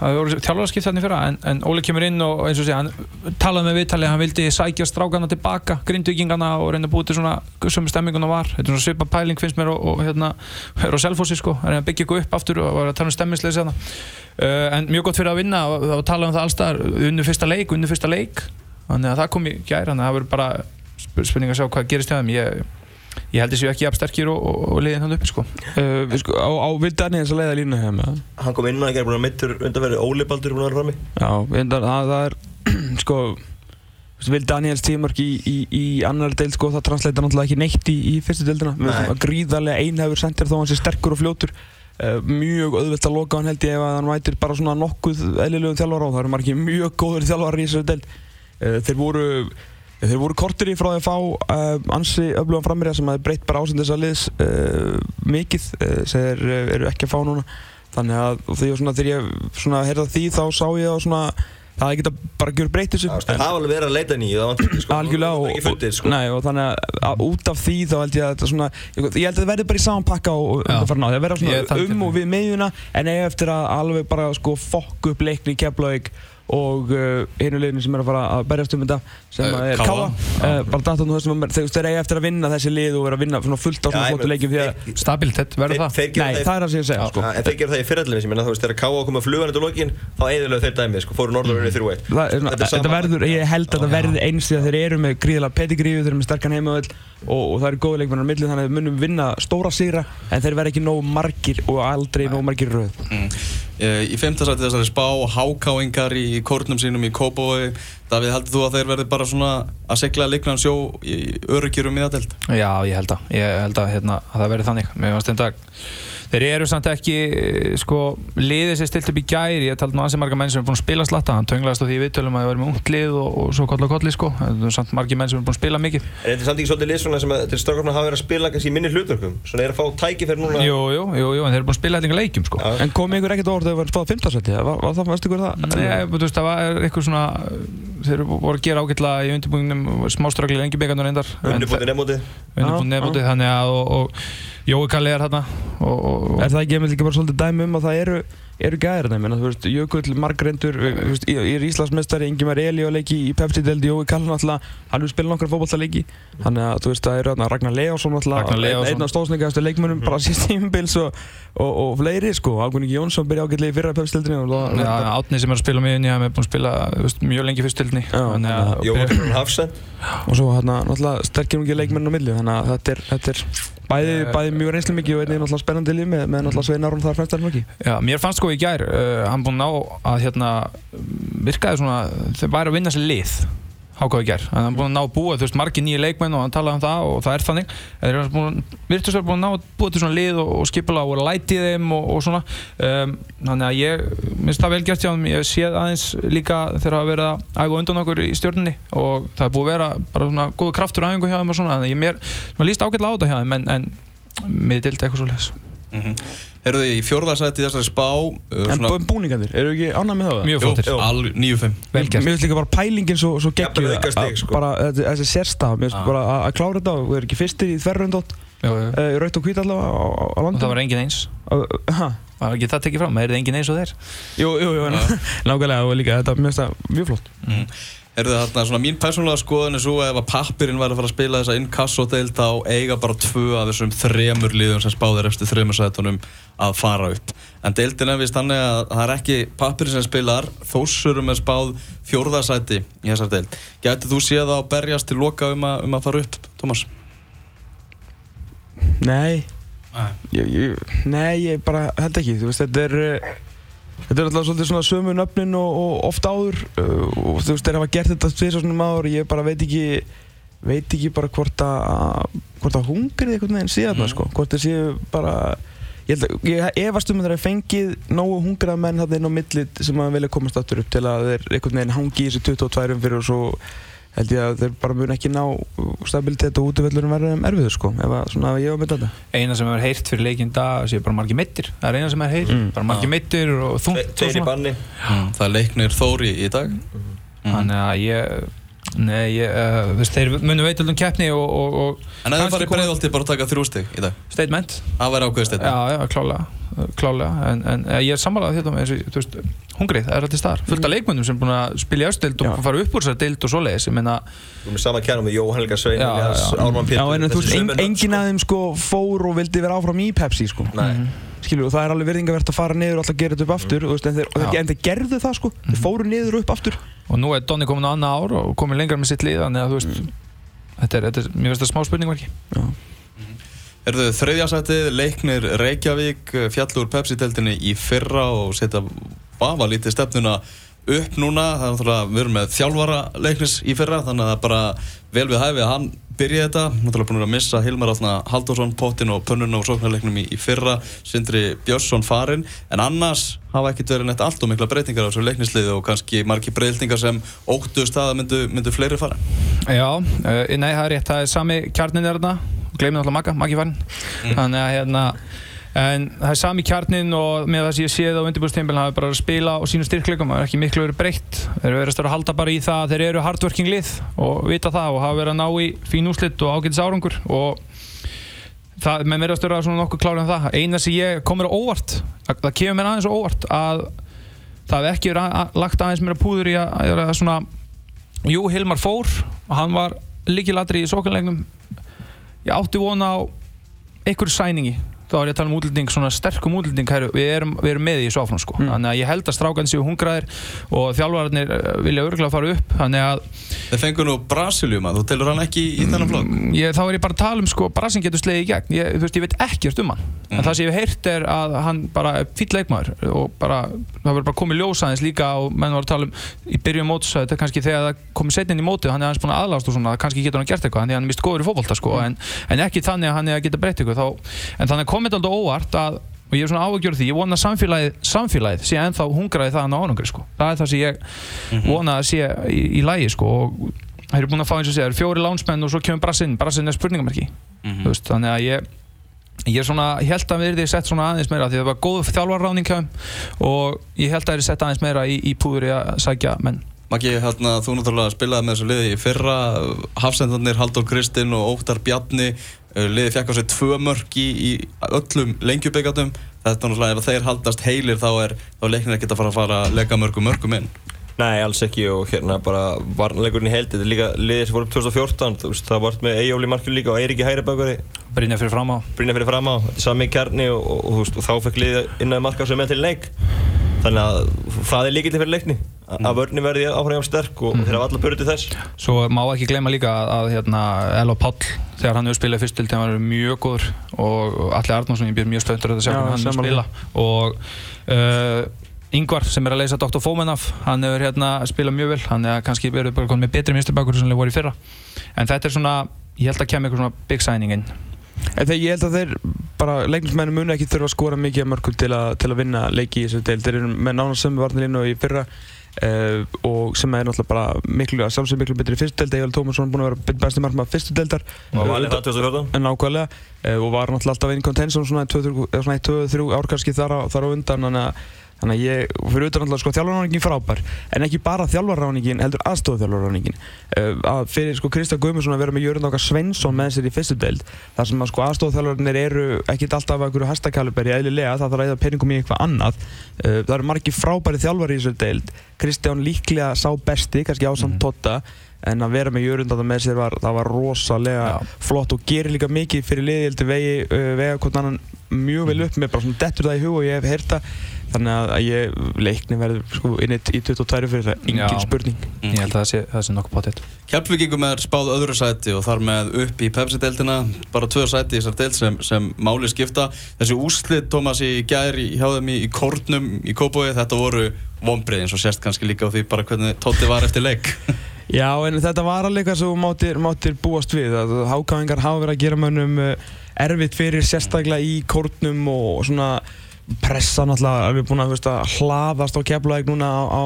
það voru þjálfarskipt þarna fyrra en, en Óli kemur inn og eins og sé hann talaði með viðtalið, hann vildi sækja strákana tilbaka grindvíkingana og reyna að búið til svona sömu stemminguna var, þetta er svona svipa pæling finnst mér og, og hérna, er á selfossi sko reyna að byggja ykkur upp aftur og var að tala um þarna uh, en mjög gott fyrir að vinna og var talað um það allstaðar, unnu fyrsta leik, unnu fyrsta leik. Þannig að það kom í gær, þannig að það verður bara sp- spurning að sjá hvað gerist hjá þeim. Ég, ég held þessi ekki jafnsterkir og, og, og liðin hann uppi sko. Uh, við sko, á, á Vildarni þess að leiða línu hefum við hann kom inn og ekki er búin að mittur undanverði Óli Baldur er búin að vera frammi. Já, reyndar, það, það er (clears throat) sko Vil Daniels tímark í, í, í annar deild sko, það transleita náttúrulega ekki neitt í, í fyrstu deildina. Nei. Gríðarlega einhefur sendir þó hann sé sterkur og fljótur. Uh, mjög auðvelt að loka hann held ég ef að hann vætir bara svona nokkuð eðlilegum þjálfara og það eru margir mjög góður þjálfara í þessu deild. Uh, þeir voru þeir voru kortir í frá því að fá uh, ansi öflugan frammerja sem hafi breytt bara ásend þessa liðs uh, mikið uh, sem þeir uh, eru ekki að fá núna þannig að ég svona, þegar ég svona heyrða því þá sá ég að svona það hefði geta bara gjör breytt þessu það hafa alveg verið að leita nýju það var sko, var ekki fundið sko. nei, og þannig að, að út af því þá held ég að þetta svona ég, ég held að það verði bara í saman pakka og Já. undanfarna það verði er svona um og við meðjuna en eigi eftir að alveg bara sko fokk upp leikni í Keflavík og uh, hinu liðinu sem er að fara að berjast um þetta sem Eh, er Káa. Káa uh, bara datt á nú þessum að þeir eiga eftir að vinna þessi lið og vera að vinna svona fullt á svona flottu leikjum því að Stabilitet, verður það? Nei, það er það sem ég segja sko. En þeir gera það í fyrirallinu sem ég menna, þú veist, þegar K.A. kom að fluga hann til lokin, þá eðurlega þeir dæmið, sko, fóru norður unni 3-1. Það er svona, Þetta er verður, ég held að þetta verði eins því að þeir eru með gríðilega pedigríu, þeir eru með sterkan heimavöld og, og það eru góða leikmennar á milli þannig að við munum vinna stóra sigra en þeir verða ekki nógu margir og aldrei nógu margir í röð. Mm. Eh, Í fimmtasæti þessari spá, hákáingar í kórnum sínum í Kópavogi Davíð, heldur þú að þeir verði bara svona að segla leiknan sjó í öryggirum í það delt? Já, ég held að, ég held að, hérna, að það verði þannig. Mér finnst þetta, þeir eru samt ekki, sko, liðið sér stilt upp í gæri, ég taldi nú ansi marga menn sem er búin að spila slatta, hann tönglaðist á því viðtölum að það verði með ungt lið og, og svo koll og kolli, sko. Það eru samt margi menn sem er búin að spila mikið. En þetta er samt ekki svolítið lið svona sem að til strákarna hafa verið að spila kannski í minni hlutverkum, svona er að fá tækifæri núna. Jú, jú, jú, jú, en þeir eru búin að spila eitthvað leikjum, sko. Já. En kom ykkur ekkert á orð þegar við varum spáð 15 seti? Var, var það, það? Það var þeir Jói Kalli er hérna, og, og, Er það ekki einmitt líka bara svolítið dæmi um að það eru, eru gæðir þeim? Þú veist, Jökull, Margrendur, þú veist, ég er Íslandsmeistari, Ingimar Eli á leiki í Pepsi-deldi, Jói Kallan alltaf, hann vil spila nokkra fótballtaleiki. Þannig að, þú veist, það eru Ragnar Leásson alltaf, einn af stóðsningastu leikmönnum, bara síst tímubils og, og, og fleiri, sko. Águnningi Jónsson byrja ágætlega í fyrra það... Já, Átni sem er að spila með henni, hann er búinn að spila þú veist, mjög lengi fyrst tildinni Já, Jóhann Frún Hafsend. og svo náttúrulega sterkir mikið leikmenn á milli þannig að þetta er, þetta er bæði, Eh, bæði mjög reynslu mikið og einnig náttúrulega spennandi líf með, með náttúrulega Svein Aron þar fremst er mikið Já, mér fannst sko í gær, uh, hann búinn ná að hérna, virkaði svona, þeir væri að vinna sér lið hákáð í gær, hann er búinn að ná að búa þú veist, margir nýja leikmenn og hann talaði um það og það er þannig, þeir eru búin, virtus er búin að ná að búa til svona lið og, og skipula og læti þeim og, og svona. Um, þannig að ég, minnst það vel gert hjá þeim ég séð aðeins líka þegar hafa verið að æfa undan okkur í stjórnunni og það er búið að vera bara svona góðu kraftur á æfingu hjá þeim og svona, þannig að ég mér, mér líst ágætlega Herðu þið í fjórðarsæti þessari spá uh, en svona, búningarnir, eru ekki ánægð með það? mjög flottir, jú. al 9-5 vel Mér finnst líka bara pælingin svo, svo auka stig, að- sko. bara þessi, þessi sérstaf, mér finnst bara að, klára þetta og við erum ekki fyrstir í þverröndótt Jú, jú. uh, raut og hvít allavega á, á, á og það var engin eins uh, ha? var ekki það tekið fram, það er engin eins og þeir Jú, jú, jú, (laughs) nákvæmlega og líka þetta, mér finnst það mjög flott mm. Herðu þið þarna, svona mín persónulega skoðun er svo ef að pappirinn væri að fara að spila þessa inkassodeild þá eiga bara tvö af þessum þremur liðum sem spáðir eftir þremur sætunum að fara upp. En deildin er vist þannig að það er ekki pappirinn sem spilar þósurum er spáð fjórðasæti í þessar deild. Gætið þú séð það að berjast til loka um að, um að fara upp, Tómas? Nei, ég, ég, nei, ég bara held ekki, þú veist, þetta er uh, Þetta er alltaf svolítið svona sömu nöfnin og, og oft áður. Uh, og þú veist, þeir hafa gert þetta tvisar svona áður. Ég bara veit ekki veit ekki bara hvort að hvort að hungrið einhvern veginn sé þarna Mm. sko. Hvort þeir séu bara ég, held að, ég efast um að þeir hafa fengið nógu hungrað menn þarna inn á millit sem að vilja komast aftur upp til að þeir einhvern veginn hangi í þessi 22 fyrir og svo held ég að þeir bara mun ekki ná stabilitet og útvöldurum verður erfiður sko ef að svona ef ég var með þetta. Eina sem hefur heyrt fyrir leikinn dag séu bara margir mittir, það er eina sem hefur heyrt Mm. bara margir mittir og þungt og Tveir í svona. banni. Mm. Það er leiknir Þóri í dag. Mm. þannig að ég Nei, ég, uh, þú veist, þeir munu veitöldum keppni og, og, og En ef kannski farið breiðolti bara að taka þrjú stig í dag? Statement. Það væri ákveðið steinn Já, já, klálega, klálega. En, en ég er sammálað þetta með þessu, þú veist, hungrið, það er alltaf staðar. Fullt af leikmönnum sem er búin að spila í östild og fara upp úr þessar dild og svoleiðis ég meina, Við erum með sama kjærnum með Jóhann Helga Svein, Já, Elias, já. Ármann Pétur. Já, en þú veist, en, nöfn, enginn af þeim sko fór og vildi vera áfram í Pepsi sko. Nei. skilur, og það er alveg virðingavert að fara niður og alltaf gera þetta upp aftur og, veist, en, þeir, og þeir, en þeir gerðu það sko, þeir fóru niður og upp aftur. Og nú er Donni komin á annað ár og komin lengra með sitt lið þannig að þú veist þetta er, þetta er, mér finnst það smá spurningverki Erðu þriðjasætið, leiknir Reykjavík eh, fjallur Pepsi-deltinni í fyrra og setja vafa lítið stefnuna upp núna. Það er náttúrulega, við erum með þjálfara leiknis í fyrra þannig að það er bara vel við hæfi að hann byrja þetta. Náttúrulega búin að missa Hilmar Átna Halldórsson, Pottin og Pönnun og sóknarleiknum í, í fyrra, Sindri Björnsson farinn. En annars hafa ekkert verið neitt allt og mikla breytingar á þessu leiknisliði og kannski margi breytingar sem óttust að myndu, myndu fleiri fara. Já, uh, nei, það er rétt, það er sami kjarnin er þarna, gleymið náttúrulega Magga, Maggi farin þannig að hérna en það er sami kjarnin og með það sem ég séð á undirbúrstímbilin hafa bara að spila og sínu styrkleikum, það er ekki miklu verið breytt. Þeir eru verið að halda bara í það að þeir eru hardworking lið og vita það og hafa verið að ná í fín úslit og ágætis árangur og það, með mér að störa svona nokkuð klárið um það. Eina sem ég komur á óvart það, það kemur mér aðeins á óvart að það hef ekki verið að- að- lagt aðeins meira púður í að, að, að svona Jú, Hilmar fór og hann var líkilatri í sóknleiknum ég átti vona á einhverju sæningi þá er ég að tala um útlending, svona sterkum útlending við, erum, við erum með í þessu áfram sko. þannig að ég held að strákan séu hungraðir og þjálfararnir eh, vilja örgulega fara upp þannig að Þeir fengur nú Brasiljum að þú telur hann ekki í þennan flokk? ég, þá er ég bara að tala um sko, Brasin getur slegið í gegn. Ég, þú veist, ég veit ekkert um hann. En það sem ég hef heyrt er að hann bara er fýll leikmaður og bara, það verður bara komið ljós aðeins líka og menn var að tala um í byrjun móts, þetta er kannski þegar það komið setnin í mótið, hann er aðeins búin að aðlast og svona kannski getur hann gert eitthvað, hann er mist góður í fótbolta sko, en, en ekki þannig að hann er að geta breytt eitthvað þá, en þannig komið aldrei óvart að og ég er svona áhugjörð því, ég vona samfélagið, samfélagið sé ennþá hungraði það á ánungri sko. það er það sem ég vona að sé í, í lægi sko. og þeir eru búin að fá eins og segja, það eru fjóri lánsmenn og svo kemur Brassinn, Brassinn er spurningamarki Þú veist, þannig að ég ég er svona, ég held að við erum sett svona aðeins meira því það var góð þjálfarráning og ég held að það er sett aðeins meira í, í púður í að sækja menn Maggi, hérna, þú náttúrulega spilaði með þessu liði í fyrra Hafsendarnir, Haldur Kristinn og Óttar Bjarni uh, liði fekk á sig tvö mörk í, í öllum lengjubikatum þetta er náttúrulega, ef þeir haldast heilir þá er er leiknir ekkert að fara að fara að leggja mörgum mörgum inn Nei, alls ekki og hérna bara varnleikurinn í held, þetta er líka liðið sem voru upp 2014, þú veist, það vart með Eyjóli Markjur líka og Eiríki Hæri Brynja fyrir fram á. Brynja fyrir fram á, þetta er sami kjarni og, og, og, þú veist, og þá fekk liðið innan marka sem með til leik. Þannig að það er líkilegt fyrir leikni að mm. vörni verði áhrifjum sterk og þeir hafa alla börju til þess. Svo má ekki gleyma líka að, að hérna, Elo Páll, þegar hann hefur spilað fyrst til þegar hann var mjög góður og Alli Arnarsson, ég býr mjög spöntur að þetta sjá hann spila. Og uh, Ingvar sem er að leysa Dr. Fómenaf hann hefur hérna spilað mjög vel hann er kannski verið bara komið með betri minnstubakur sem hann voru í fyrra en þetta er svona, ég held að kemur eitthvað svona big signing inn En þegar ég held að þeir bara leiknismennu munu ekki þurfa að skora mikið af mörgum til að, til að vinna leiki í þessu deil. Þeir eru með nánast sömu varnarlínu og í fyrra uh, og sem er náttúrulega bara miklu, að sjálfsög miklu betri í fyrstu deild. Egil Tómasson er búinn að vera besti markmann fyrstu deildar. og valið það 2014 En nákvæmlega uh, og var náttúrulega alltaf inn í contention svona 2-3 ár kannski þar á, þar á undan þannig að ég, fyrir utan alltaf sko þjálfarráningin frábær en ekki bara þjálfarráningin, heldur aðstofþjálfarráningin uh, að fyrir sko Kristján Guðmundsson að vera með Jörgur Náka Svensson með sér í fyrstu deild þar sem að sko aðstofþjálfarnir eru ekkit alltaf að einhverju hastakæluberi eðlilega það þarf að eða peningum í eitthvað annað. Uh, það eru margi frábæri þjálfari í þessu deild. Kristján líklega sá besti, kannski ásamt Totta en að vera með Jörgur með sér var, það var rosalega Já. flott og gerir líka mikið fyrir liðildi vegi, uh, vega ég þannig að ég leikni verður sko inn í í 22 fyrir það, engin Já. spurning. Ég held að það sé, það sé nokkuð potið Keflvíkingum er spáð öðru sæti og þar með upp í Pepsi-deildina bara tvö sæti í þessar deild sem, sem máli skipta. Þessi úslit, Tómas, í gær í- hjá þeim í, í Kórnum í Kópói þetta voru vonbrið eins og sérst kannski líka á því bara hvernig Tóti var eftir leik. (laughs) Já, en þetta var alveg eitthvað sem máttir, máttir búast við að hákáðingar hafa verið að gera mönnum uh, erfitt fyrir sérstaklega í kórnum og svona pressa náttúrulega, við erum búin að, veist, að hlaðast á keflaðið núna á, á,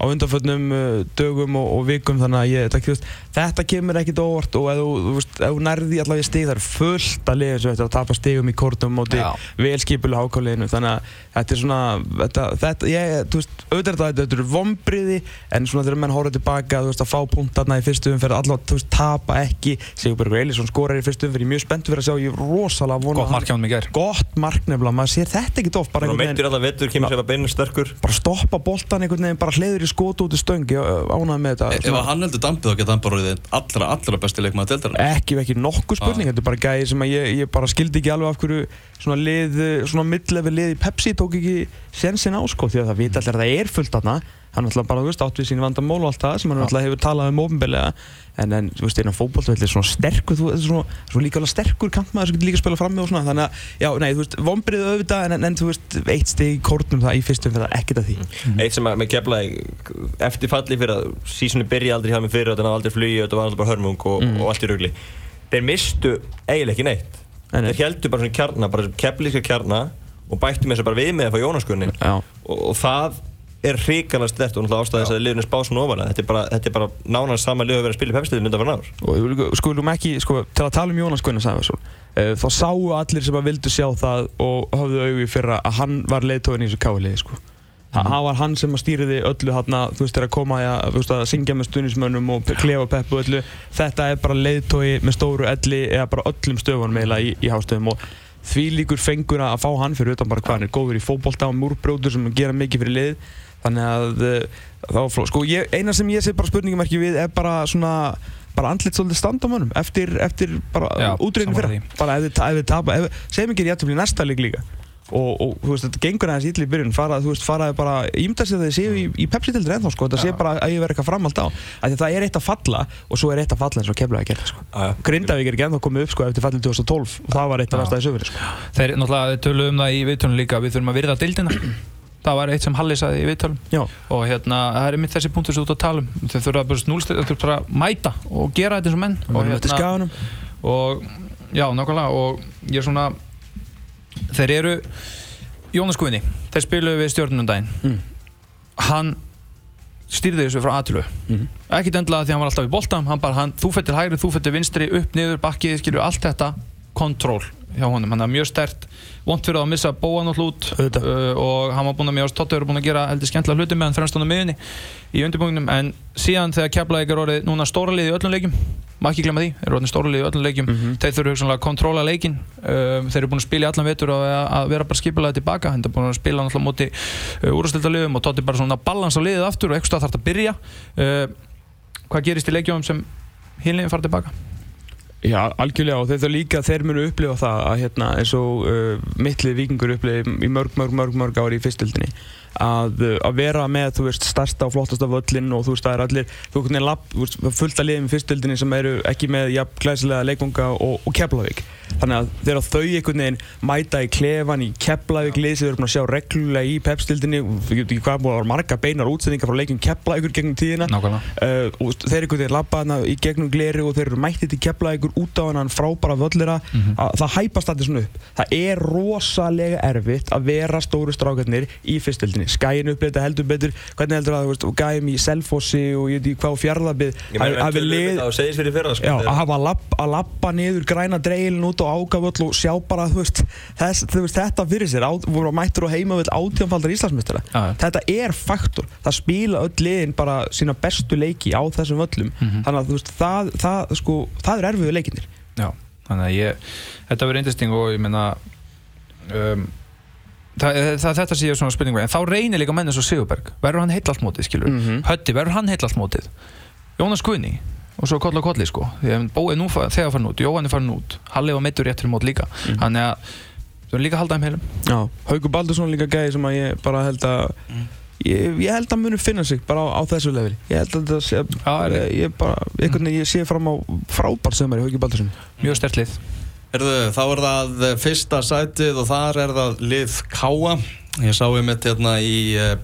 á undanföllnum uh, dögum og, og vikum þannig að ég, þetta, þú veist, þetta kemur ekkit óvart og ef þú, þú nærði allavega stig það er fullt að liða sem þetta að tapa stigum í kórnum móti velskipilu hákáliðinu þannig að þetta er svona þetta, þetta ég, þú veist, auðvitað þetta, þetta eru vombriði en svona þegar menn horfa tilbaka þú veist, að fá punktarna í fyrstu umferð allavega, þú veist, tapa ekki. Sigurbergur Eilisson skorar í fyrstu umferð, ég er mjög spenntur fyrir að sjá ég er rosalega vona gott mark hjá hann í gær. Gott mark nefnilega, maður sér þetta ekki oft bara og einhvern veginn, skótu út í stöng ég ánaði með þetta. Ef hann heldur dampið þá geta hann bara allra, allra besti leikmaður deildarinn ekki, ekki nokkuð spurning, þetta er bara gæði sem ég, ég bara skildi ekki alveg af hverju svona lið, svona midlefi lið í Pepsi tók ekki sensin á sko því að það vita allir að það er fullt þarna hann er alltaf bara, þú veist, átt við sín vandamál og allt það sem hann alltaf hefur talað um ofinbeglega en, en, þú veist, innan fótbollvelli svona sterkur, þú veist, svona, svona líka alveg sterkur kantmaður sem getur líka að spila fram með og svona. Þannig að, já, nei, þú veist, vombrið auðvitað en, en, þú veist, eitt stig í kórnum það í fyrstum fyrir það, ekkert að því. Eitt sem að með keflaði eftir falli fyrir að sísoni byrja aldrei hjá mig fyrir og þetta var aldrei flugi og þetta var aldrei bara hörmung og, Mm. og að það það er hrikalega stert og náttúrulega ástæðis að liðinu spá svona ofalega þetta er bara, þetta bara nánast sama lið að vera að spila í pepsliðinu undan fyrir náður og skulum ekki, sko, til að tala um Jónas Gunnar Sæfarsson uh, þá sáu allir sem að vildu sjá það og höfðu augu í fyrra að hann var leiðtóðin í þessu káliði, sko. Mm. hann var hann sem að stýriði öllu hann þú veist, þegar koma að, veist, að syngja með stunismönnum og klefa peppu og öllu. Þetta er bara leiðtói með stóru elli eða bara öllum stöfunum eiginlega í, í hástöðum og því líkur fengur að fá hann fyrir utan bara hvað hann er góður í fótbolta og múrbrjótur sem gera mikið fyrir lið þannig að uh, þá fló, sko ég, eina sem ég sé bara spurningumarki við er bara svona bara andlit svolítið standa á mönnum eftir, eftir bara fyrra því. bara ef þið tapa, segjum ekki jættum í næsta leik líka. Og, og þú veist, þetta gengur aðeins ítli í byrjun. Farað, þú veist, faraði bara, ímda sér að þið séu í, í Pepsi-dildur ennþá, sko, þetta sé bara að ég verði eitthvað framhald á, að það er eitt að falla og svo er eitt að falla eins og kemlaði að gera, sko. Grindavík er ekki ennþá komið upp, sko, eftir fallið 2012 og það var eitt af Já. verstaði sögurinn, sko. Þeir náttúrulega þeir töluðu um það í viðtölum líka Við þurfum að virða dildina Það var eitt sem Halli sagði í viðtölum. Já, Og hérna, það er mitt þessi punktur sem þú ert að tala um. Þeir þurfa bara núlstið, þeir þurfa bara að mæta Og gera þetta eins og menn. Og og, skaganum. Og já, nákvæmlega. Og ég er svona Þeir eru Jónas Guðni, þeir spiluðu við stjórnum daginn. Mm. Hann stýrði þessu frá aðtölu Mhm. Ekkit endilega því hann var alltaf í boltam Hann bara, hann, þú fættir hægri, þú fættir vinstri Upp, niður, bakkið, skilur allt þetta. Kontról hjá honum, hann er mjög stert Vont fyrir það að missa bóan og hlút uh, Og hann var búinn að mjög Totti er búinn að gera heldur skemmtilega hluti með hann fremst á miðunni Í undirbúingnum, en síðan þegar Keflavík er orðið núna stóra liði í öllum leikjum Má ekki glemma því, er orðin stóra liði í öllum leikjum. Mhm. Þeir þurfu að kontróla leikin um, Þeir eru búin að spila í allan vetur og að, að vera bara skipulega tilbaka. Þeir eru búin að spila náttúrulega á móti uh, úrstildaliðum og Totti bara svona balans á liðið aftur og eitthvað þarf þetta að byrja. Uh, Hvað gerist í leikjum sem hinlegin fara tilbaka? Já, algjörlega og þeir þurfa líka, þeir munu upplifa það að hérna eins og uh, mittlið vikingur upplifi í mörg, mörg, mörg, mörg ári í fyrstildinni að, uh, að vera með, þú veist, starsta og flottasta völlin og þú veist, það er allir, þú veist, þú veist fullt að liðum í fyrstildinni sem eru ekki með jafn glæsilega leikvanga og, og Keflavík þannig að þegar þau einhvern veginn mæta í klefan í Keflavík lið sem við erum að sjá reglulega í pepstildinni við getum ekki hvað búin að vera marga beinar útsendingar frá leikum Keflavíkur gegnum tíðina. Uh, og þeir einhvern veginn labba hana í gegnum gleri og þeir eru mættið til kepla ykkur út á hann frábara völlira Mhm. að það hæpast allir svona upp. Það er rosalega erfitt að vera stóru strákarnir í fyrstildinni skæin upp þetta heldur betur. Hvernig heldur að veist, og gæjum í Selfossi og ég veit ekki hvað fyrra, sko. Að lapp, að lappa niður græna dreilin út á ágaföll og sjá bara veist, þess, veist, þetta fyrir sér á, voru mættur og heima við átjánfaldar Íslandsmyndara Já, já. þetta er faktor það spila öll liðin bara sína bestu leiki á þessum völlum. Mhm. þannig að veist, það, það, sko, það er erfiðu leikinir Já, þannig að ég Þetta verður interesting og ég meina um, það, það, Þetta sé ég svona spurningu En þá reynir líka menn eins og Sigurberg. Verður hann heill allt mótið, skilur Mhm. Hötti, verður hann heill allt mótið? Jónas Guðni og svo koll og kolli sko. Að Bói er nú þegar farin út, Jóhann er farin út Halli var meittur rétt fyrir mót líka. Mhm. Þannig að þú er líka að halda þeim heilum Já. Haukur Baldursson líka gæði sem að ég bara held að ég, ég held að muni finna sig bara á, á þessu leveli. Ég held að það sé Já, er- ég, ég bara, einhvern veginn ég sé fram á frábært sömari Haukur Baldursson Mjög stert lið. Herðu, þá er það fyrsta sætið og þar er það lið Káa. Ég sá ég mitt hérna í, eh,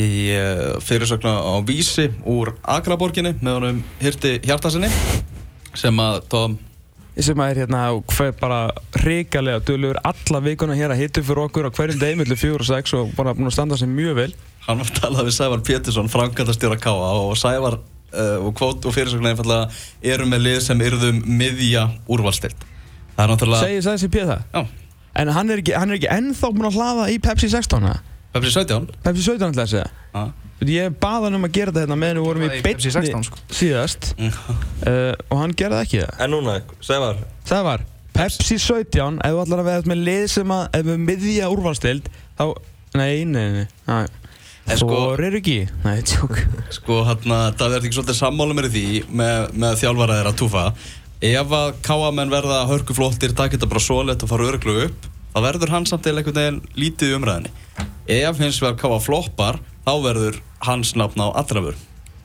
í eh, fyrirsögna á Vísi úr Akraborginni með honum Hirti Hjartasinni sem að Tom sem að er hérna hver bara hrikalega dölur alla vikuna hér að hitta fyrir okkur á hverjum degi millir fjór og sex og bara búin að standa sig mjög vel hann var talað við Sævar Pétursson framkvæmdastjóra Káa og Sævar uh, og kvót og fyrirsögna einfallega eru með lið sem yrðum miðja úrvalstild. Það er náttúrulega... Segir það sem Pér það? Já, En hann er ekki, hann er ekki ennþá búin að hlaða í Pepsi 16 eða? Pepsi 17. Pepsi 17 ætla að segja. Já. Ég baði hann um að gera þetta hérna meðan við vorum í Pepsi 16, sko. síðast. Uh, og hann gerði það ekki það. En núna, Sævar, Það var Pepsi 17 ef þú ætlar að veða með lið sem að ef við miðja úrvalstild þá, nei, nei, nei, nei. En sko- Þorir ekki? Nei, tjók. Sko hérna, það verður ekki svolítið sammála mér í því með, með þjálfaraðir að túfa? Ef að káamenn verða hörkuflottir, takk þetta bara svoleitt og fara öruglu upp þá verður hann samt eða einhvern veginn lítið í umræðinni Ef hins vegar káa floppar þá verður hans nafn á allra vör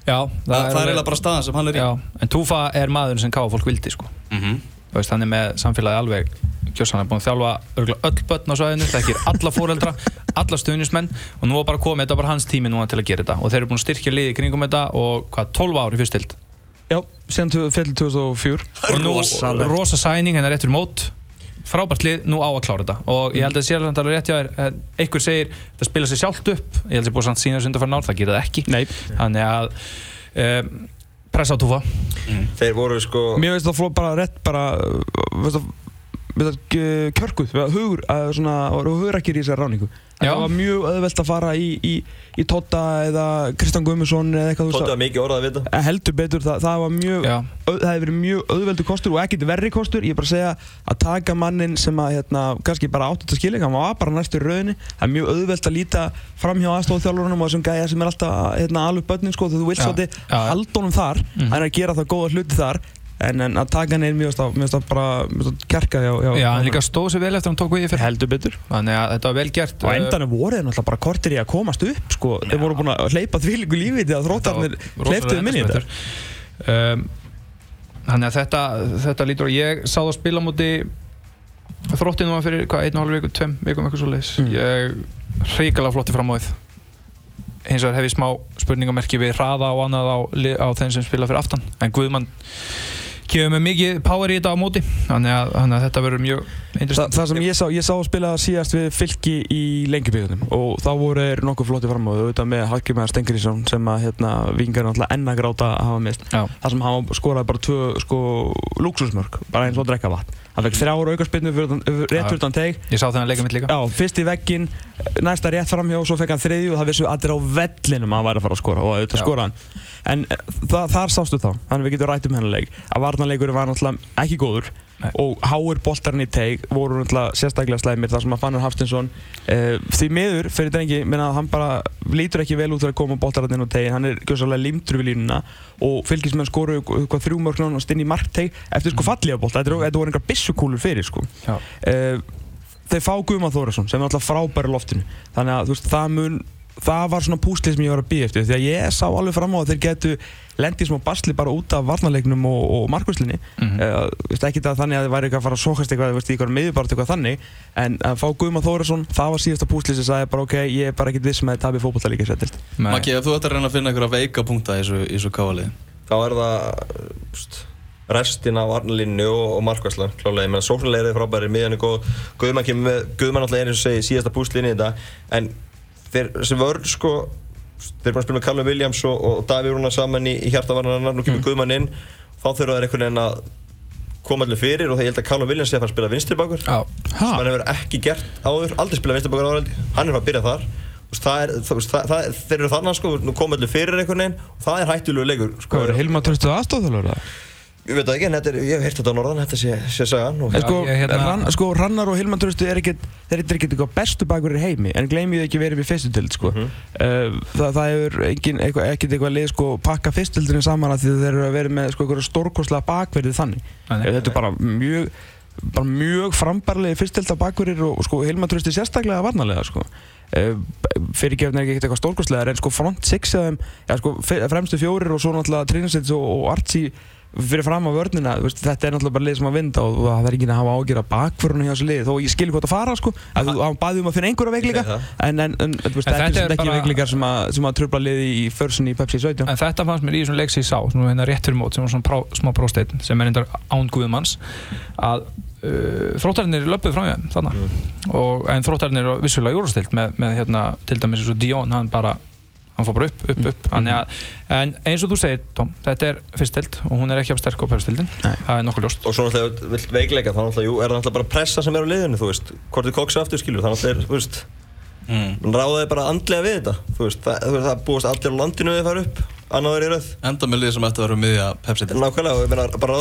Já, Það, það er alveg- eiginlega bara staðan sem hann er í. Já, en Túfa er maður sem káfa fólk vildi sko. Mhm. Þú veist, hann er með samfélagi alveg Kjörsan er búin að þjálfa örugglega öll börn á svæðinu þekkir alla fóreldra, (laughs) alla stuðnismenn og nú var bara komið, þetta var bara hans tími núna til að gera þetta. Og þeir eru búin að styrkja liði í kringum þetta og hvað, 12 ári fyrstild Já, síðan féll 2004 og nú rosa sæning hennar réttur mót frábært lið, nú á að klára þetta. Og ég held að sé alveg rétt hjá þér eh, einhver segir, það spila sér sjálft upp. Ég held að sé búin samt sína sundar fyrir nár, það gerir það ekki. Nei. Þannig að um, pressa á Túfa þeir voru sko Mér veist það fló bara rétt bara veist það kjörguð, við hugur, að svona, voru hugurakir í þessari ráningu. Það var mjög auðvelt að fara í, í, í Totta eða Kristján Guðmundsson veist, var mikið orðað að vita. Að heldur betur, það, það var mjög, au, það hefði verið mjög auðveldu kostur og ekkert verri kostur, ég er bara að segja að taka mannin sem að, hérna, kannski bara átt þetta skilja, hann var bara næstu í rauninni, það er mjög auðvelt að líta fram hjá aðstofþjálfurunum og þessum gæja sem er alltaf hérna, alveg börnin, sko, þú vilt Já. svolítið Já, já. halda honum þar, hann er að gera það góða hluti þar, en, en að taka hann inn mjög stað, mjög stað bara, mjög stað kjarka hjá, hjá Já, hann líka stóð sér vel eftir að hann tók við í fyrir heldur betur. Þannig að þetta var vel gert Og endanum voru þeir náttúrulega bara kortir í að komast upp sko. Þeir voru búin að hleypa þvílíku lífi til að þróttarnir hleyptuðu minni í þetta um, Þannig að þetta, þetta lítur að ég sá það spila á móti þróttinu var fyrir hvað, einn og hálf viku, tveim vikum eitthvað svo leiðis Mm. ég hrikalega flotti fram á þið hins vegar hef ég smá spurningamerki við hraða og annað á, á þeim sem spila fyrir aftan. En Guðmann kemur með mikið power í þetta á móti þannig að, þannig að þetta verður mjög Þa, interessant það sem ég sá, ég sá að spila síðast við fylki í lengjubíðunum og þá voru þeir nokkuð flotti fram á þau auðvitað með Hallgrimar Stengriðsson sem að hérna, vingar náttúrulega enn að gráta að hafa mist Já. það sem hann skoraði bara tvö sko, luxusmörk, bara eins og drekka vatn. Hann fekk þrjára aukarspinnu rétt utan teig ég sá þennan leika mitt líka. Já, fyrst í veggin, næsta rétt framhjá og svo fekk hann þriðju og það vissu allir á vellinum að hann væri að fara að skora og auðvitað skora hann en eh, það, þar sástu þá, þannig við getum rætt um hennar leik að varnarleikurinn var náttúrulega ekki góður Nei. og háir boltarinn í teig voru náttúrulega sérstaklega slæmir þar sem að Fannar Hafstinsson uh, því miður fyrir drengi minna að hann bara lítur ekki vel út þegar að koma boltarinn inn á tegin hann er gjössalega limtur við línuna og fylgismenn skoru eitthvað þrjú mörg nánast inn í markteg eftir sko fallega bolta, þetta, þetta voru einhver byssukúlur fyrir sko. Uh, þeir fá Guðmann Þórasson sem er alltaf frábæri loftinu þannig að þú veist, það mun það var svona púslið sem ég var að býja eftir því að ég sá alveg fram á að þeir getu lendið smá basli bara út af varnarleiknum og, og markvæslinni Mhm. uh, ekki það þannig að þið væri eitthvað að fara að sókast eitthvað, þú veist, í eitthvað miðjubart eitthvað þannig en að fá Guðmann Þórasson, það var síðasta púslið sem sagði bara ok, ég er bara ekkert vissum að þið tapir fótbolta líka sér Nei. Maggi, ef þú ætti að reyna að finna einhverja veika punkta í þessu, kávalið Þá er það pst, restin af varnalínu og, og markværslan klálega, ég meina sóknarlegið er frábæri miðjan er góð, Guðmann kemur með Guðmann alltaf er eins og segi síðasta púslinni í þetta en þeir, þessi vörð sko þeir að spila með Callum Williams og, og Davíð Rúnar saman í, í hjartavarnarinnar nú kemur Guðmann inn þá þurfa þeir einhvern veginn að koma allir fyrir og það ég held að Callum Williams sé að fara að spila vinstri bakur Já. sem hann hefur ekki gert áður, aldrei spilað vinstri bakur áður hann er að byrja þar það er, það, það, það, þeir eru þarna sko, nú koma allir fyrir einhvern veginn og það er hættulegu leikur sko. Hvað verður Hilmar Tröstuð aðstofþjálfur? Ég veit ekki, en þetta er, ég hef heyrt þetta á norðan, þetta sé, sé sagan og En sko, ég hérna- rann, sko, Rannar og Hilmar Tröstu er ekkert, þeir eru ekkert eitthvað bestu bakurir í heimi, en gleymið ekki verið við fyrstutöld, sko. Mhm. uh, það, það hefur ekkert eitthvað lið, sko, pakka fyrstöldurinn saman að því að þeir eru að vera með, sko, eitthvað stórkostlega bakverðið þannig. Nei. Eh, Þetta er bara mjög, bara mjög frambarlega fyrstölda bakverðir og, sko, Hilmar Tröstu sérstaklega varnarlega, sko. Uh, fyrirgefn er ekki ekkert eitthvað stórkostlega, en sko front six eða, ja, sko, fremstu fjórir og svo náttúrulega Trinasets og, og Archie fyrir fram á vörnina, þú veist, þetta er náttúrulega bara lið sem að vinda og það er ekki að hafa ágjör að bakvörunum hjá þessu lið, þó ég skilur hvað það fara sko, að þú baði um að finna einhverja veikleika en, en, en þú veist, En þetta er ekki veikleikar sem að, sem að tröfla liði í försun í Pepsi 17 En þetta fannst mér í þessum leik sem ég sá, svona hérna rétt fyrir mót, sem var svona prá, smá prósteinn, sem er reyndar án Guðmanns, að uh, þróttarinn er löpuð frá þeim þannig. Og, en þróttarinn er vissulega júrastilt með, með hérna, til dæmis eins og Dion, hann bara, hann fór bara upp, upp, upp. Mm. Að, en eins og þú segir, Tom, þetta er fyrstild og hún er ekki af sterk á pefstildin, Nei. það er nokkuð ljóst. Og svo náttúrulega vill veikleika, þá náttúrulega, jú, er það náttúrulega bara pressa sem er á liðinu, þú veist Hvort þið koksa aftur, skilur, það náttúrulega er, þú veist mm. Ráðaði bara andlega við þetta, þú veist Það, veist, það búist allir á landinu við fara upp Annaður í röð Enda með lið sem ætti að vera um miðja Pepsi til Nákvæmlega, og bara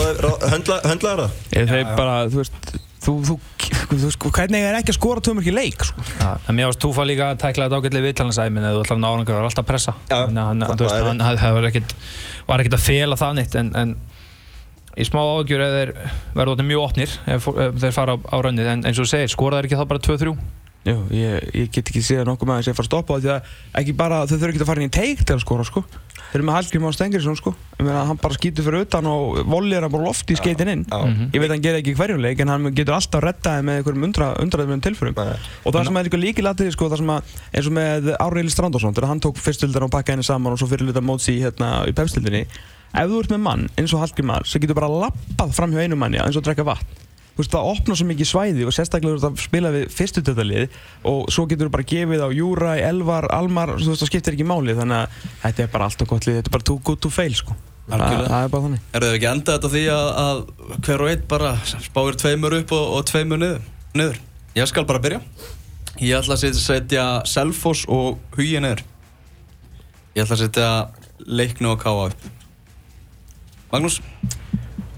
höndla, höndla það bara, þú veist þú, þú, hvernig er ekki að skora tömur í leik sko? Ja, en mér varst Túfa líka að tækla þetta ágætlega viðtalansæmin eða þú ætlar að ná árangur, það var alltaf að pressa. Að hann, það þú veist, hann, var ekkit var ekkit að fela það neitt en, en í smá ágjur verða þarna mjög opnir ef, ef þeir fara á, á rönnið en eins og þú segir, skora þeir ekki þá bara 2-3 Jú, ég, ég get ekki séð nokkuð með þess að fara að stoppa það því að ekki bara, þau þurfa ekki að fara inn í teik til að skora sko. Þeir eru með Hallgrim á Stengriðsson sko. Ég meina hann bara skýtur fyrir utan og vollið hann bara loft í skeitin inn. Já. Mhm. Ég veit að hann gerir ekki hverjum leik en hann getur alltaf rettaði með einhverjum undra, undraðum tilförum. Og það sem er líka líkilatri sko, það sem að, eins og með Áriðli Strandarsson, þegar hann tók fyrstöldar og pakkaði henni saman og svo fyrir luta móts í, hérna. Ef þú ert með mann eins og Hallgrimar sem getur bara lappað fram hjá einu manni eins og að drekka vatn veist, það opnar svo mikið svæði og sérstaklega þú ert að spila við fyrstu döðalið og svo getur þú bara gefið á Júra, Elvar, Almar, þú veist, það skiptir ekki máli þannig að þetta er bara allt og gott lið, þetta er bara too good to fail, sko. Það Algjörlega. það er bara þannig Er þið ekki enda þetta á því að, að hver og einn bara spáir tveimur upp og, og tveimur niður, niður? Ég skal bara byrja. Ég ætla að setja, Selfoss og Hugi niður. Ég ætla að setja Leikni og Káa upp. Magnús?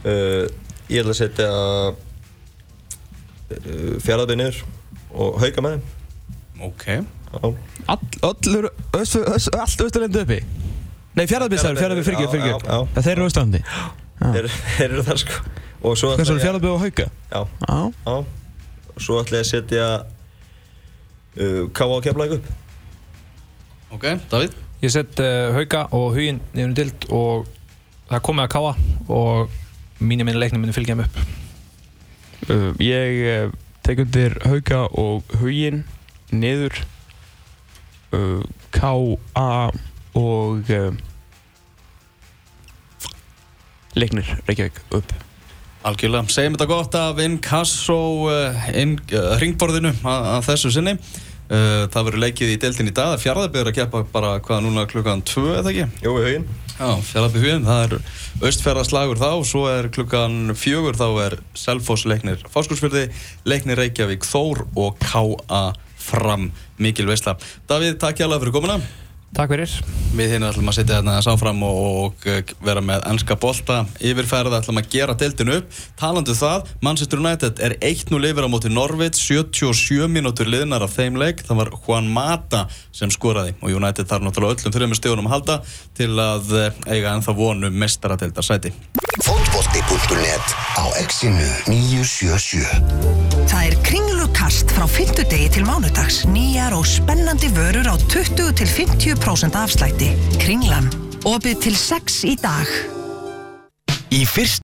Uh, ég ætla að setja uh, fjaraðbyrð niður og hauka með þeim. Ok. All, Allur, öst, öst, allt austurlendi uppi Nei, fjaraðbyrð, fyrir ekki, fyrir Þeir eru austurlendi Þeir, þeir eru það sko. Og svo ég- fjaraðbyrð og hauka? Já, Já, já. Og svo ætla ég að setja uh, Káa og Keflæk upp. Ok, Davíð? Ég sett uh, hauka og huginn niður um dild og það komið að káa og mínir minni leiknum minni fylgja þeim upp. Uh, Ég uh, tek undir hauka og huginn niður uh, K.A. og uh, Leiknir, Reykjavík, upp Algjörlega, segjum þetta gott af Inkasso uh, in, uh, ringborðinu að, að þessu sinni uh, Það verður leikið í deildin í dag Það fjárðarbyrður að keppa bara hvað núna klukkan 2 eða ekki? Jú, við hauginn. Já, fjárðarbyrð huginn, það er austfjörðarslagur þá Svo er klukkan fjögur þá er Selfoss leiknir Fáskursfjörði, leiknir Reykjavík Þór og K.A. Fram Mikil veisla Davíð, takk hjá alveg fyrir komuna Takk fyrir. Við hérna ætlum að setja hérna þess áfram og, og eh, vera með ennska bolta yfirferð, ætlum að gera deildinu upp. Talandu það, Manchester United er 1-0 yfir á móti Norvits 77 mínútur liðnar af þeim leik. Það var Juan Mata sem skoraði og United þarf náttúrulega öllum þrjum stíðunum að halda til að eh, eiga ennþá vonu mestaradeildarsæti Fótbolti.net á exinu 977 Það er kringlukast frá fimmtudegi til mánudags. Nýjar og spennandi vörur á 20 til 50% afslætti. Kringlan. Opið til 6 í dag. Í fyrst